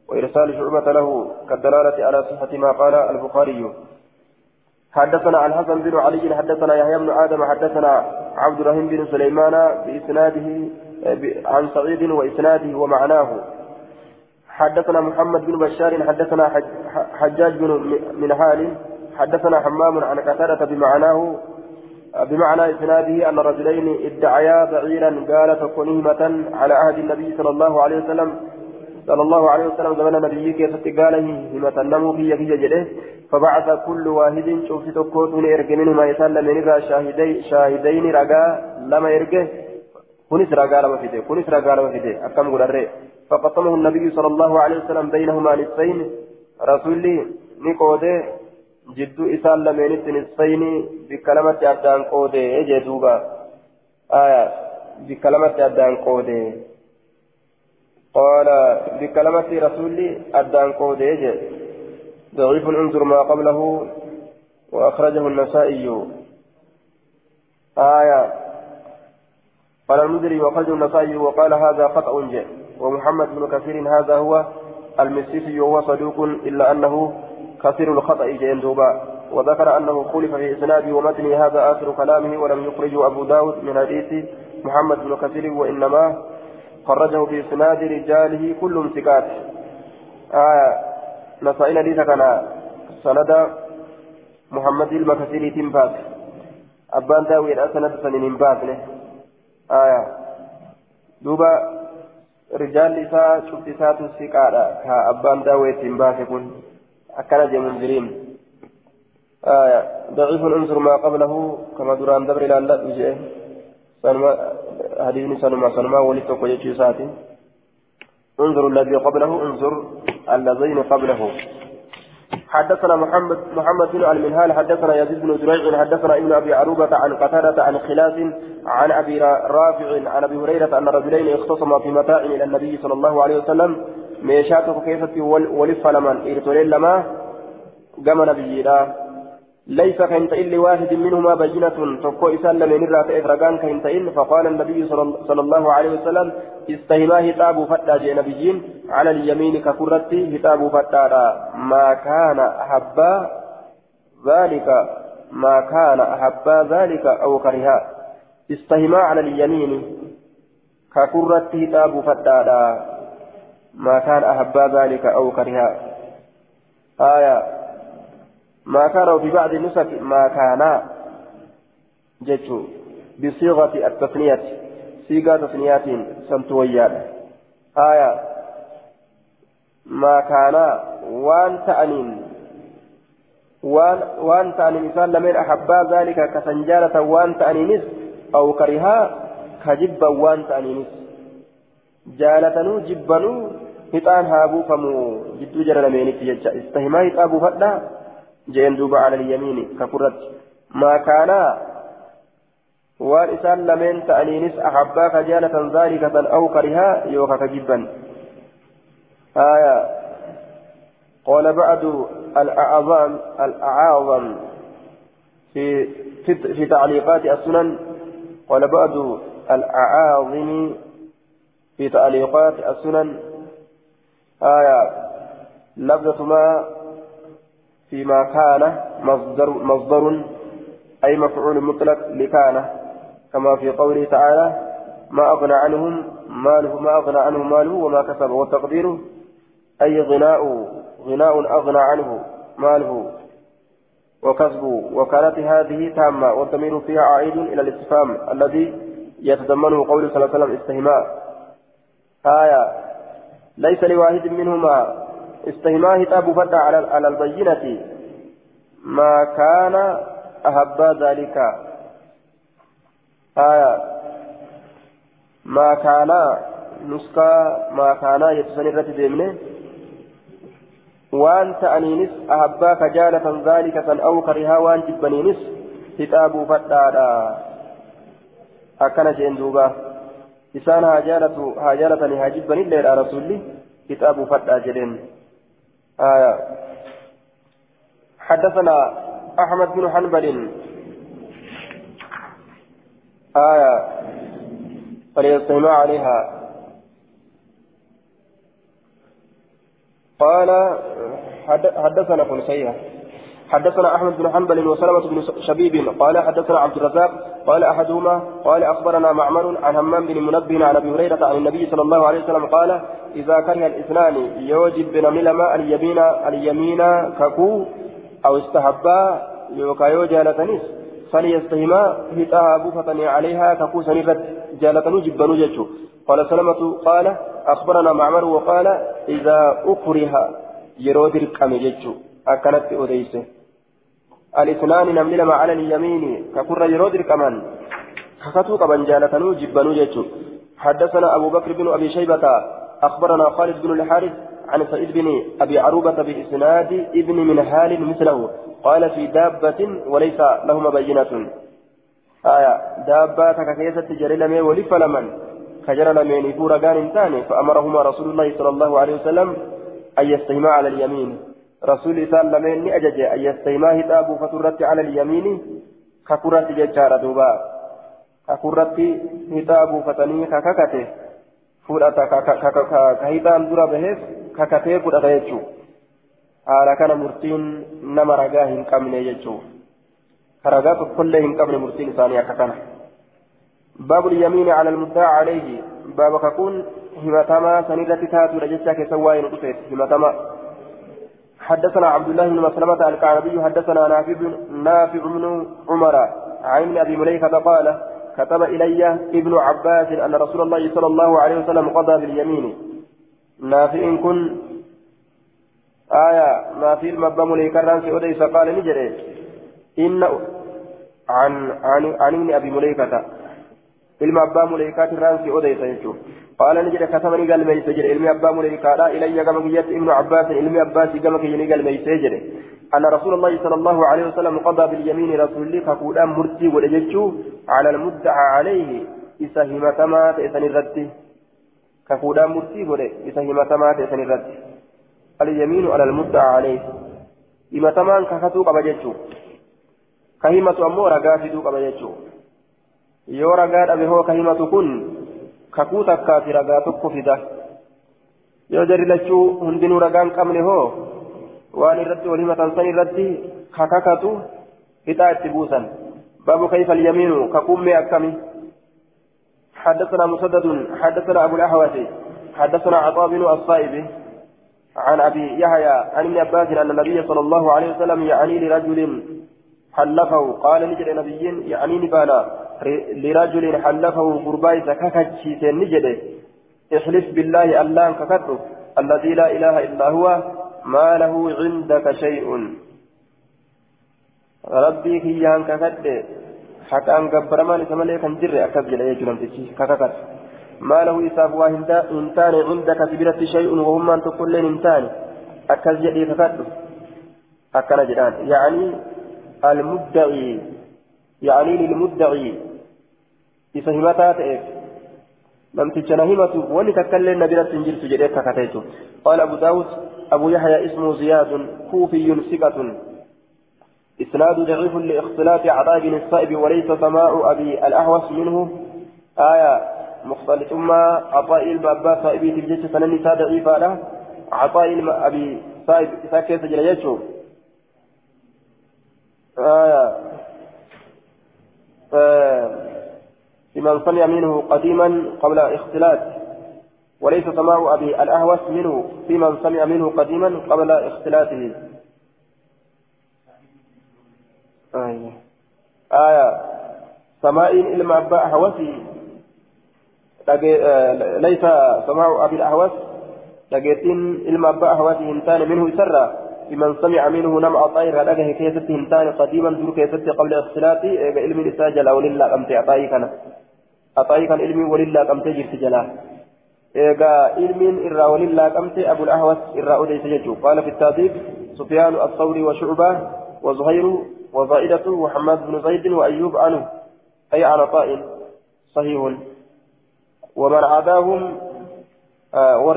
وإرسال شعبة له كالدلالة على صحة ما قال البخاري. حدثنا الحسن بن علي حدثنا يحيى بن آدم حدثنا عبد الرحيم بن سليمان بإسناده عن سعيد وإسناده ومعناه. حدثنا محمد بن بشار حدثنا حجاج بن من حال حدثنا حمام عن قتادة بمعناه بمعنى إسناده أن رجلين ادعيا بعيرا قال تكونهمة على عهد النبي صلى الله عليه وسلم صلى الله عليه وسلم زمن النبي كيف قال همة النمو في في جده فبعث كل واحد شوف تكوتون إرق منهما يسأل من شاهدي شاهدين رقا لما يرقه كنس رقا لما فيده كنس رقا لما فيده أكم قرر فقسمه النبي صلى الله عليه وسلم بينهما نصفين. رسولي نقوده lameenitti nisfayni bikka lamatti addaan qoode jee duuba bikka lamatti addaan qoode قال بكلمة رسولي أدان قودي ضعيف انظر ما قبله وأخرجه النسائي. آية قال المدري وأخرجه النسائي وقال هذا خطأ جاء ومحمد بن كثير هذا هو المسيسي وهو صدوق إلا أنه كثير الخطأ جين دوبا. وذكر أنه خلف في إسناده ومتنه هذا آخر كلامه ولم يخرجه أبو داود من حديث محمد بن كثير وإنما خرجه في إسناد رجاله كلهم ثقات. آية نسائل حديث كان سند محمد المكثير تنبات. أبان داوي سند سنين باسنه آية دوبا رجال إساء إساء تسيقادا كأبان داوي تنبات كن أكنا جي منذرين آية ضعيف انظر ما قبله كما دران دبر لا لا بجيه حديث سلمى سلمى ولتوك يجيساتي انظر الذي قبله انظر الذين قبله حدثنا محمد محمد بن المنهال حدثنا يزيد بن زريع حدثنا ابن أبي عروبة عن قتادة عن خلاف عن أبي رافع عن أبي هريرة أن رجلين اختصما في متاع إلى النبي صلى الله عليه وسلم. meeshaatu keessatti waliif falaman dhiirtoleen lama gama nabiyyiidha ليس كنت إلا واحد منهما بينة تقوى إسان لمن الرات إفرقان كنت إن فقال النبي صلى الله عليه وسلم استهما هتاب فتا جي نبيين. على اليمين ككرت هتاب فتا ما كان أحبا ذلك ما كان أحبا ذلك أو كرها. استهما على اليمين ككرت هتاب فتا ما كان أحب ذلك أو كره آية ما كان في بعض النسخ ما كان جتو بصيغة التثنية صيغة تثنيات سنتويان. آية ما كان وان تأنين. وان وان تأنين إنسان لمن أحب ذلك كسنجالة وان تأنينس أو كرها كجب وان تأنينس جالتنو جبنو hixaan haa buufamu jidduu jara lameenitti jecha istahimaa hixaa ala lyamiini kakurratti maa kaanaa waan isaan lameen ta'aniinis ahabbaa ka jaalatan zaalikatan aw karihaa yooka ka jibban آية قال بعد الأعظم الأعاظم في في, تعليقات السنن قال بعد الأعاظم في تعليقات السنن آية لفظة ما فيما كان مصدر مصدر أي مفعول مطلق لكان. كما في قوله تعالى ما أغنى عنهم ماله ما أغنى عنه ماله وما كسب. والتقدير أي غناء غناء أغنى عنه ماله وكسب. وكانت هذه تامة والضمير فيها عائد إلى الاستفهام الذي يتضمنه قول صلى الله عليه وسلم استهماء. آية ليس لواحد منهما استهماء هتاب فتى على البينة. ما كان أهبا ذلك. آية ما كان نسكا ما كان يتسني الرد ديمنه وان تأنينس أهباك جالة ذلك أو كرها وان جبنينس كتاب فتادا أكن جين دوبا. إسان هاجالة هاجالة هاجبني الليل رسولي. كتاب فتا جدين. آية حدثنا أحمد بن حنبل. آية فليستمع عليها. قال حدثنا قنسية حدثنا أحمد بن حنبل وسلمة بن شبيب قال حدثنا عبد الرزاق قال أحدهما قال أخبرنا معمر عن همام بن منبه عن أبي هريرة عن النبي صلى الله عليه وسلم قال إذا كره الإثنان يوجب بن ملما اليمين اليمين ككو أو استحبا يوكا يوجا لتنس فليستهما هتاها بوفتني عليها ككو سنفت جالتنو جبنو جتشو قال سلمة قال أخبرنا معمر وقال إذا أكره يرود الكم جتشو أكلت أديسه الاثنان نملي لما على اليمين ككر يرود الكمان كفتو كبن جالتنو جبنو جتشو حدثنا أبو بكر بن أبي شيبة أخبرنا خالد بن الحارث عن سعيد بن أبي عروبة بإسناد ابن من حال مثله. قال في دابة وليس لهما بينة. آية دابة ككيسة جري لمن ولف لمن. كجر لمن يفور قال إنسان فأمرهما رسول الله صلى الله عليه وسلم أن يستهما على اليمين. رسول إسان لمن أجج أن يستهما هتاب فترت على اليمين ككرت ججار دوبا. ككرت هتاب فتني كككته. فورتا كهيتان درا بهس ككته فورتا يجو haala kana murtiin nama ragaa hin qabne jechuudha karagaa tokkollee hin qabne murtiin isaanii akka kana. باب اليمين على المدعى عليه. باب ككون همتما سنيدة تاتو لجسا كسواي نقصيت همتما حدثنا عبد الله بن مسلمة الكعبي حدثنا نافع نافع بن عمر عن أبي مليكة قال كتب إلي ابن عباس أن رسول الله صلى الله عليه وسلم قضى باليمين. نافع كن آية ما في المبا مليكة رانسي وديس قال نجري. إن عن عن عن ابن أبي مليكة. Ilma abbaa muleekaati irraan si odeysa jechuudha. Qaala ni jedhe katabani galmeeyse jedhe. Ilmi abbaa muleekaadha ilayya gama kiyyatti ibnu abbaasin ilmi abbaasii gama kiyya ni galmeeyse jedhe. أن رسول الله صلى الله عليه وسلم قضى باليمين رسول الله فقولا مرتي ولجتشو على المدعى عليه إسهمة ما تأسن الرد كقولا مرتي ولي إسهمة ما تأسن الرد اليمين على المدعى عليه إما تمان كفتو قبجتشو كهمة أمور قافدو قبجتشو yoo ragaa dhabe hoo ka himatu kun kakuu takkaati ragaa tokko fida yoo jarri lachuu hundinuu ragaan qabne hoo waan irratti wal himatan san irratti kakakatu hixaa itti buusan baabu kayfa alyamiinu kakuummee akkami حدثنا مسدد حدثنا أبو الأحوص حدثنا عطاء بن الصائب عن أبي يحيى عن ابن عباس أن النبي صلى الله عليه وسلم يعني لرجل حلفه قال نجد نبي يعني نبانا لرجل حلفه قرباي ككتشي نجد احلف بالله الله ككته الذي لا إله إلا هو ما له عندك شيء. ربي كيان ككته حتى أن قبرمان سمالي كان جري أكد جل يجلم كككت. ما له إساف وإنتان عندك سبيرة شيء وهم أن تقول لين إنتان أكد جل ككته أكد جلان يعني المدعي. يعني للمدعي. إسهمتا تئف لم تجنهمة ولي تكلم نبينا تنجل سجدت ككتيته قال أبو داود أبو يحيى اسمه زياد كوفي ثقة. إسناد ضعيف لاختلاف عطاء بن الصائب وليس سماع أبي الأحوص منه. آية مختلط ما عطاء البابا صائبي تبجيش سنني ضعيفة له. عطاء أبي صائب ساكت جليته آية لمن سمع منه قديما قبل اختلاط وليس سماع أبي الأهوس منه في من سمع منه قديما قبل اختلاطه. آية. آية. سماع إلما أبا أهوسي ليس سماع أبي الأهوس لقيتين إلما أبا أهوسي إنسان منه سرّا. لمن سمع منه نمع طائر لقه كيست هنتان قديما دور كيست قبل اختلاط علم الإساجل ولله قمت أطائي كان. أطائي كان علمي ولله قمت جرت جلاه إيغا علم إرى ولله قمت أبو الأحوس إرى أديس يجو قال في التاديب سفيان الثوري وشعبة وزهير وزائدة وحماد بن زيد وأيوب عنه أي عن عطاء صحيح. ومن عداهم آه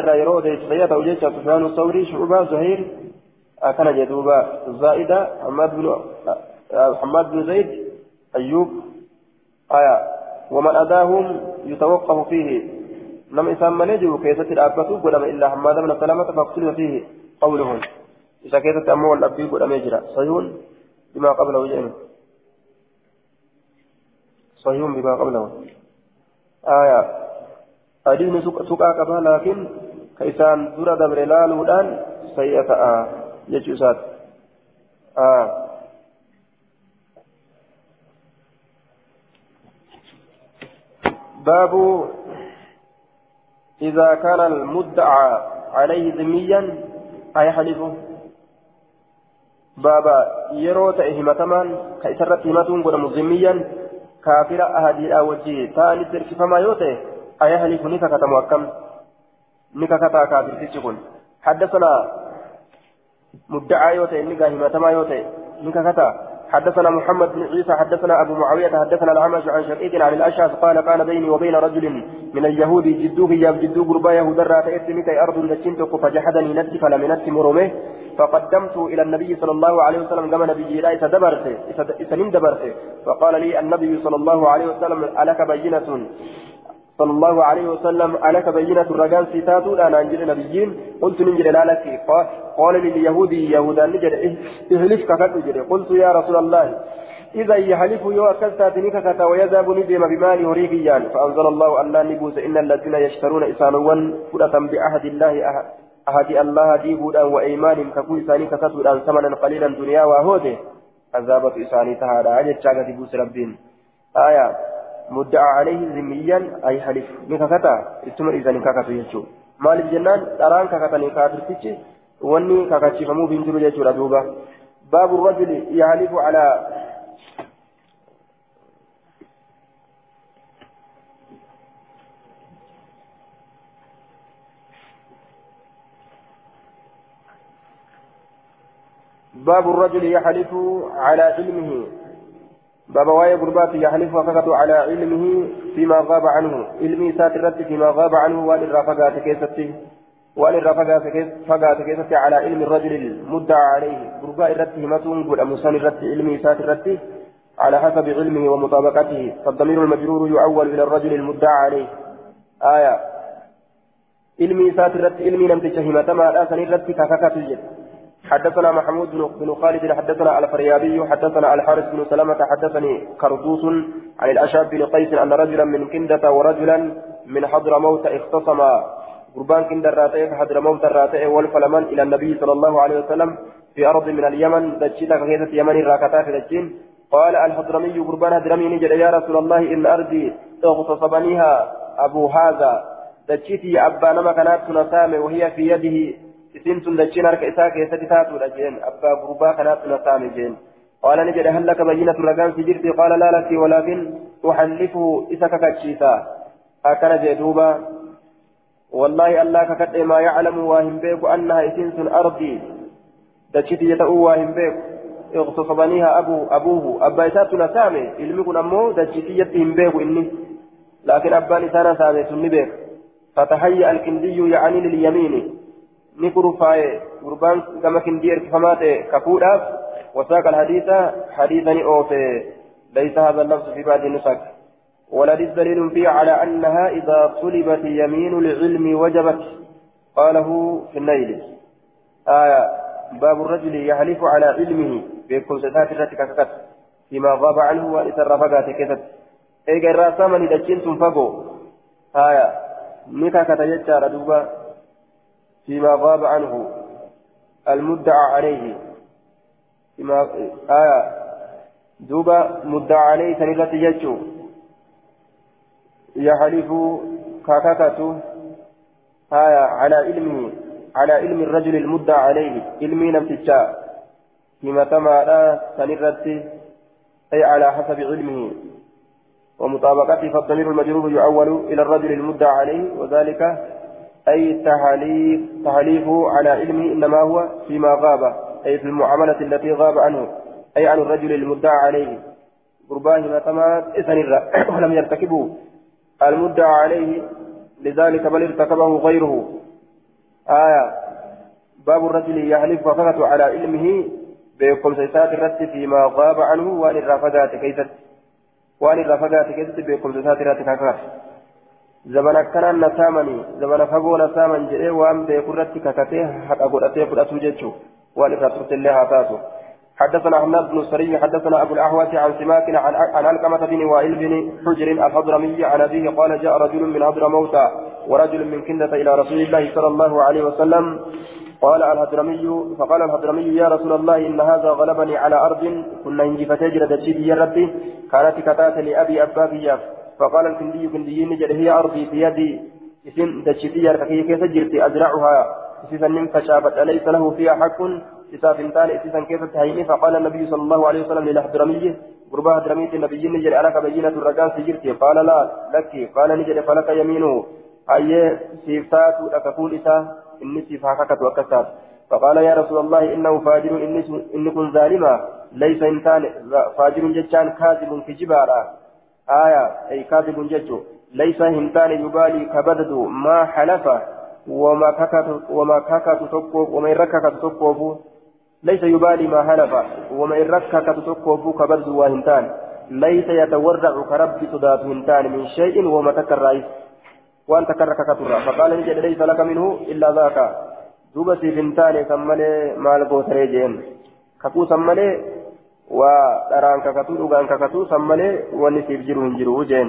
الرأيرو ديس خيات أو جيش سفيان الثوري شعبة زهير كان جدوبا زائدة حماد بن حماد بن زيد أيوب آية. ومن أداهم يتوقف فيه. لم إسام من يجب كيسة الأبتو قدم إلا حماد بن سلامة فاقتل فيه قولهم. إذا كيسة أمو الأبي قدم يجرى. صحيح بما قبله جئن صحيح بما قبله. آية. أدين سكا لكن كيسان درى دبر لالودان سيئة. آه يجوسات آه. باب إذا كان المدعى عليه ذميا أيحلفه بابا يرو تأهمتمان كإسرت همتون قدم ذميا كافر أهدي أوجه تاني ترك فما يوته أيحلف نككة مؤكم نككة كافر تشكل حدثنا مدعى يوته نكا همتما يوته نككة حدثنا محمد بن عيسى حدثنا أبو معاوية حدثنا الأعمش عن شقيق عن الأشعث قال كان بيني وبين رجل من اليهود جدوه يا جدو قربا يهود رات إتمي أرض نجنتك فجحدني نفسي فلم نفسي مرمه فقدمت إلى النبي صلى الله عليه وسلم كما نبي لا إتدبرت إتنم دبرت. فقال لي النبي صلى الله عليه وسلم ألك بينة؟ صلى الله عليه وسلم ألك بينة الرجال ستاتو أنا أنجل نبيين قلت ننجل لا لك. قال لي اليهودي يهودا نجل إهلف كفت قلت يا رسول الله إذا يحلف يو أكلتاتني ككتا ويذهب ندم بمال هريقيان فأنزل الله أن لا نبوس إن الذين يشترون إسانوا فرة بعهد الله أهد الله ديبودا وإيمان ككو إساني كتسودا ثمنا قليلا دنيا وهوده. عذابة إساني تهادا عجل شاكا ديبوس ربين. آية مدعى عليه ذميا أي حلف نكاكتا ثم إذا نكاكتا يجو. مالك جنان تران كاكتا نكاكتا تيجي واني كاكتا فمو بنتو يجو ردوبا باب الرجل يحلف على باب الرجل يحلف على علمه. بابا واي غربات يحلف وككت على علمه فيما غاب عنه. علمي ساترت فيما غاب عنه. وأن الرافقات كيستي. وأن الرافقات كيستي على علم الرجل المدعى عليه. غرباء الرت همتون قل أمسان الرت علمي ساترت على حسب علمه ومطابقته. فالضمير المجرور يعول إلى الرجل المدعى عليه. آية. علمي ساترت علمي لم تشهمتما الآسن الرت كككت الجد. حدثنا محمود بن خالد حدثنا الفريابي حدثنا الحارث بن سلمة حدثني كردوس عن الأشاب بن قيس أن رجلا من كندة ورجلا من حضرموت اختصما قربان كند الراتئ حضرموت الراتئ والفلمان إلى النبي صلى الله عليه وسلم في أرض من اليمن دجيتا كهيدة يمن راكتا في دجين. قال الحضرمي قربان حضرمي نجد يا رسول الله إن أرضي اغتصبنيها أبو هذا. دجيتي أبا نما كانت نسامي وهي في يده isin tun dachiin harka isaa keessatti taatuudha jeen. Abbaa gurbaa kanaatti na saame jeen. قال نجد هل لك بينة رقان في جرتي قال لا لك ولكن أحلفه إذا ككتشيتا أكن جدوبا والله الله ككت ما يعلم واهم بيك أنها إسنس أرضي دشتي يتأو واهم بيك اغتصبنيها أبو أبوه أبا إسات نسامي علمكم أمو دشتي يتهم بيك إني لكن أبا نسانا سامي سني بيك فتهيأ الكندي يعني لليمين ni kurfaaye gurbaan gama kindii erkifamaa ta'e kafuudhaaf وساق الحديث حديثا أوفي ليس هذا اللفظ في بعض النسك ولدي دليل فيه على أنها إذا طلبت يمين العلم وجبت قاله في النيل آية باب الرجل يحلف على علمه بيكون ستات رتك فيما غاب عنه وإذا رفقات كتت إيجا الرأس من إذا جنتم فقو آية نكا كتججار دوبا فيما غاب عنه المدعى عليه. فيما آية. دوبا مدعى عليه سنرة يجو يحلف كاكاكاتو. هايا على علمه. على علم الرجل المدعى عليه. علمي نمتشا فيما تما سنرة أي على حسب علمه. ومطابقته فالضمير المجرور يعول إلى الرجل المدعى عليه. وذلك أي تحليف تحليفه على علمه إنما هو فيما غاب أي في المعاملة التي غاب عنه أي عن الرجل المدعى عليه. قرباه ما تمات إسن ولم يرتكبه. المدعى عليه لذلك بل ارتكبه غيره. آية باب الرجل يحلف فقط على علمه بكم سيسات الرد فيما غاب عنه وأن الرافقات كيست وأن الرافقات كيست بكم سيسات الرد كاكاف زمن كان نسامني زمن فقو نسامن جئ رد كاكاته حق أقول أتيه قد أتوججه وأن الرافقات الله هاتاته حدثنا أحمد بن سري حدثنا أبو الأحوص عن سماك عن عن علقمة بن وائل بن حجر الحضرمي عن أبيه قال جاء رجل من حضر موتى ورجل من كندة إلى رسول الله صلى الله عليه وسلم قال الهدرمي فقال الهدرمي يا رسول الله إن هذا غلبني على أرض كنا فتجر دجيبي يا ربي كانت كتات لأبي أبابي فقال الكندي كندي نجد هي أرضي بيدي إسم دجيبي يا ربي كيف جرتي؟ أزرعها. إسم فشابت أليس له فيها حق؟ إساف انتان إسيسا كيف تهيني؟ فقال النبي صلى الله عليه وسلم للحضرمي قربا حضرميت النبي نجد ألك بينة الرجال سجرتي قال لا لك. قال نجد فلك يمينه أي سيفتات لك إسا. إني سيفاكك وكسات فقال يا رسول الله إنه فاجر إني كن ظالما. ليس إنسان فاجر جتان كاذب كجبارا آية أي كاذب جتو ليس إنسان يبالي كبدد ما حلف وما كاكت وما كاكت تكوف وما يرككت تكوف ليس يبالي ما حلف وما يرككت تكوف كبدد وهنتان ليس يتورع كرب صدات هنتان من شيء وما تكر وأن تكرك كترى فقال نجد ليس لك منه إلا ذاك. دوبا سيفنتان سمالي مال ودران ككتو دوغان ككتو سمالي ونسيف جرو جرو جين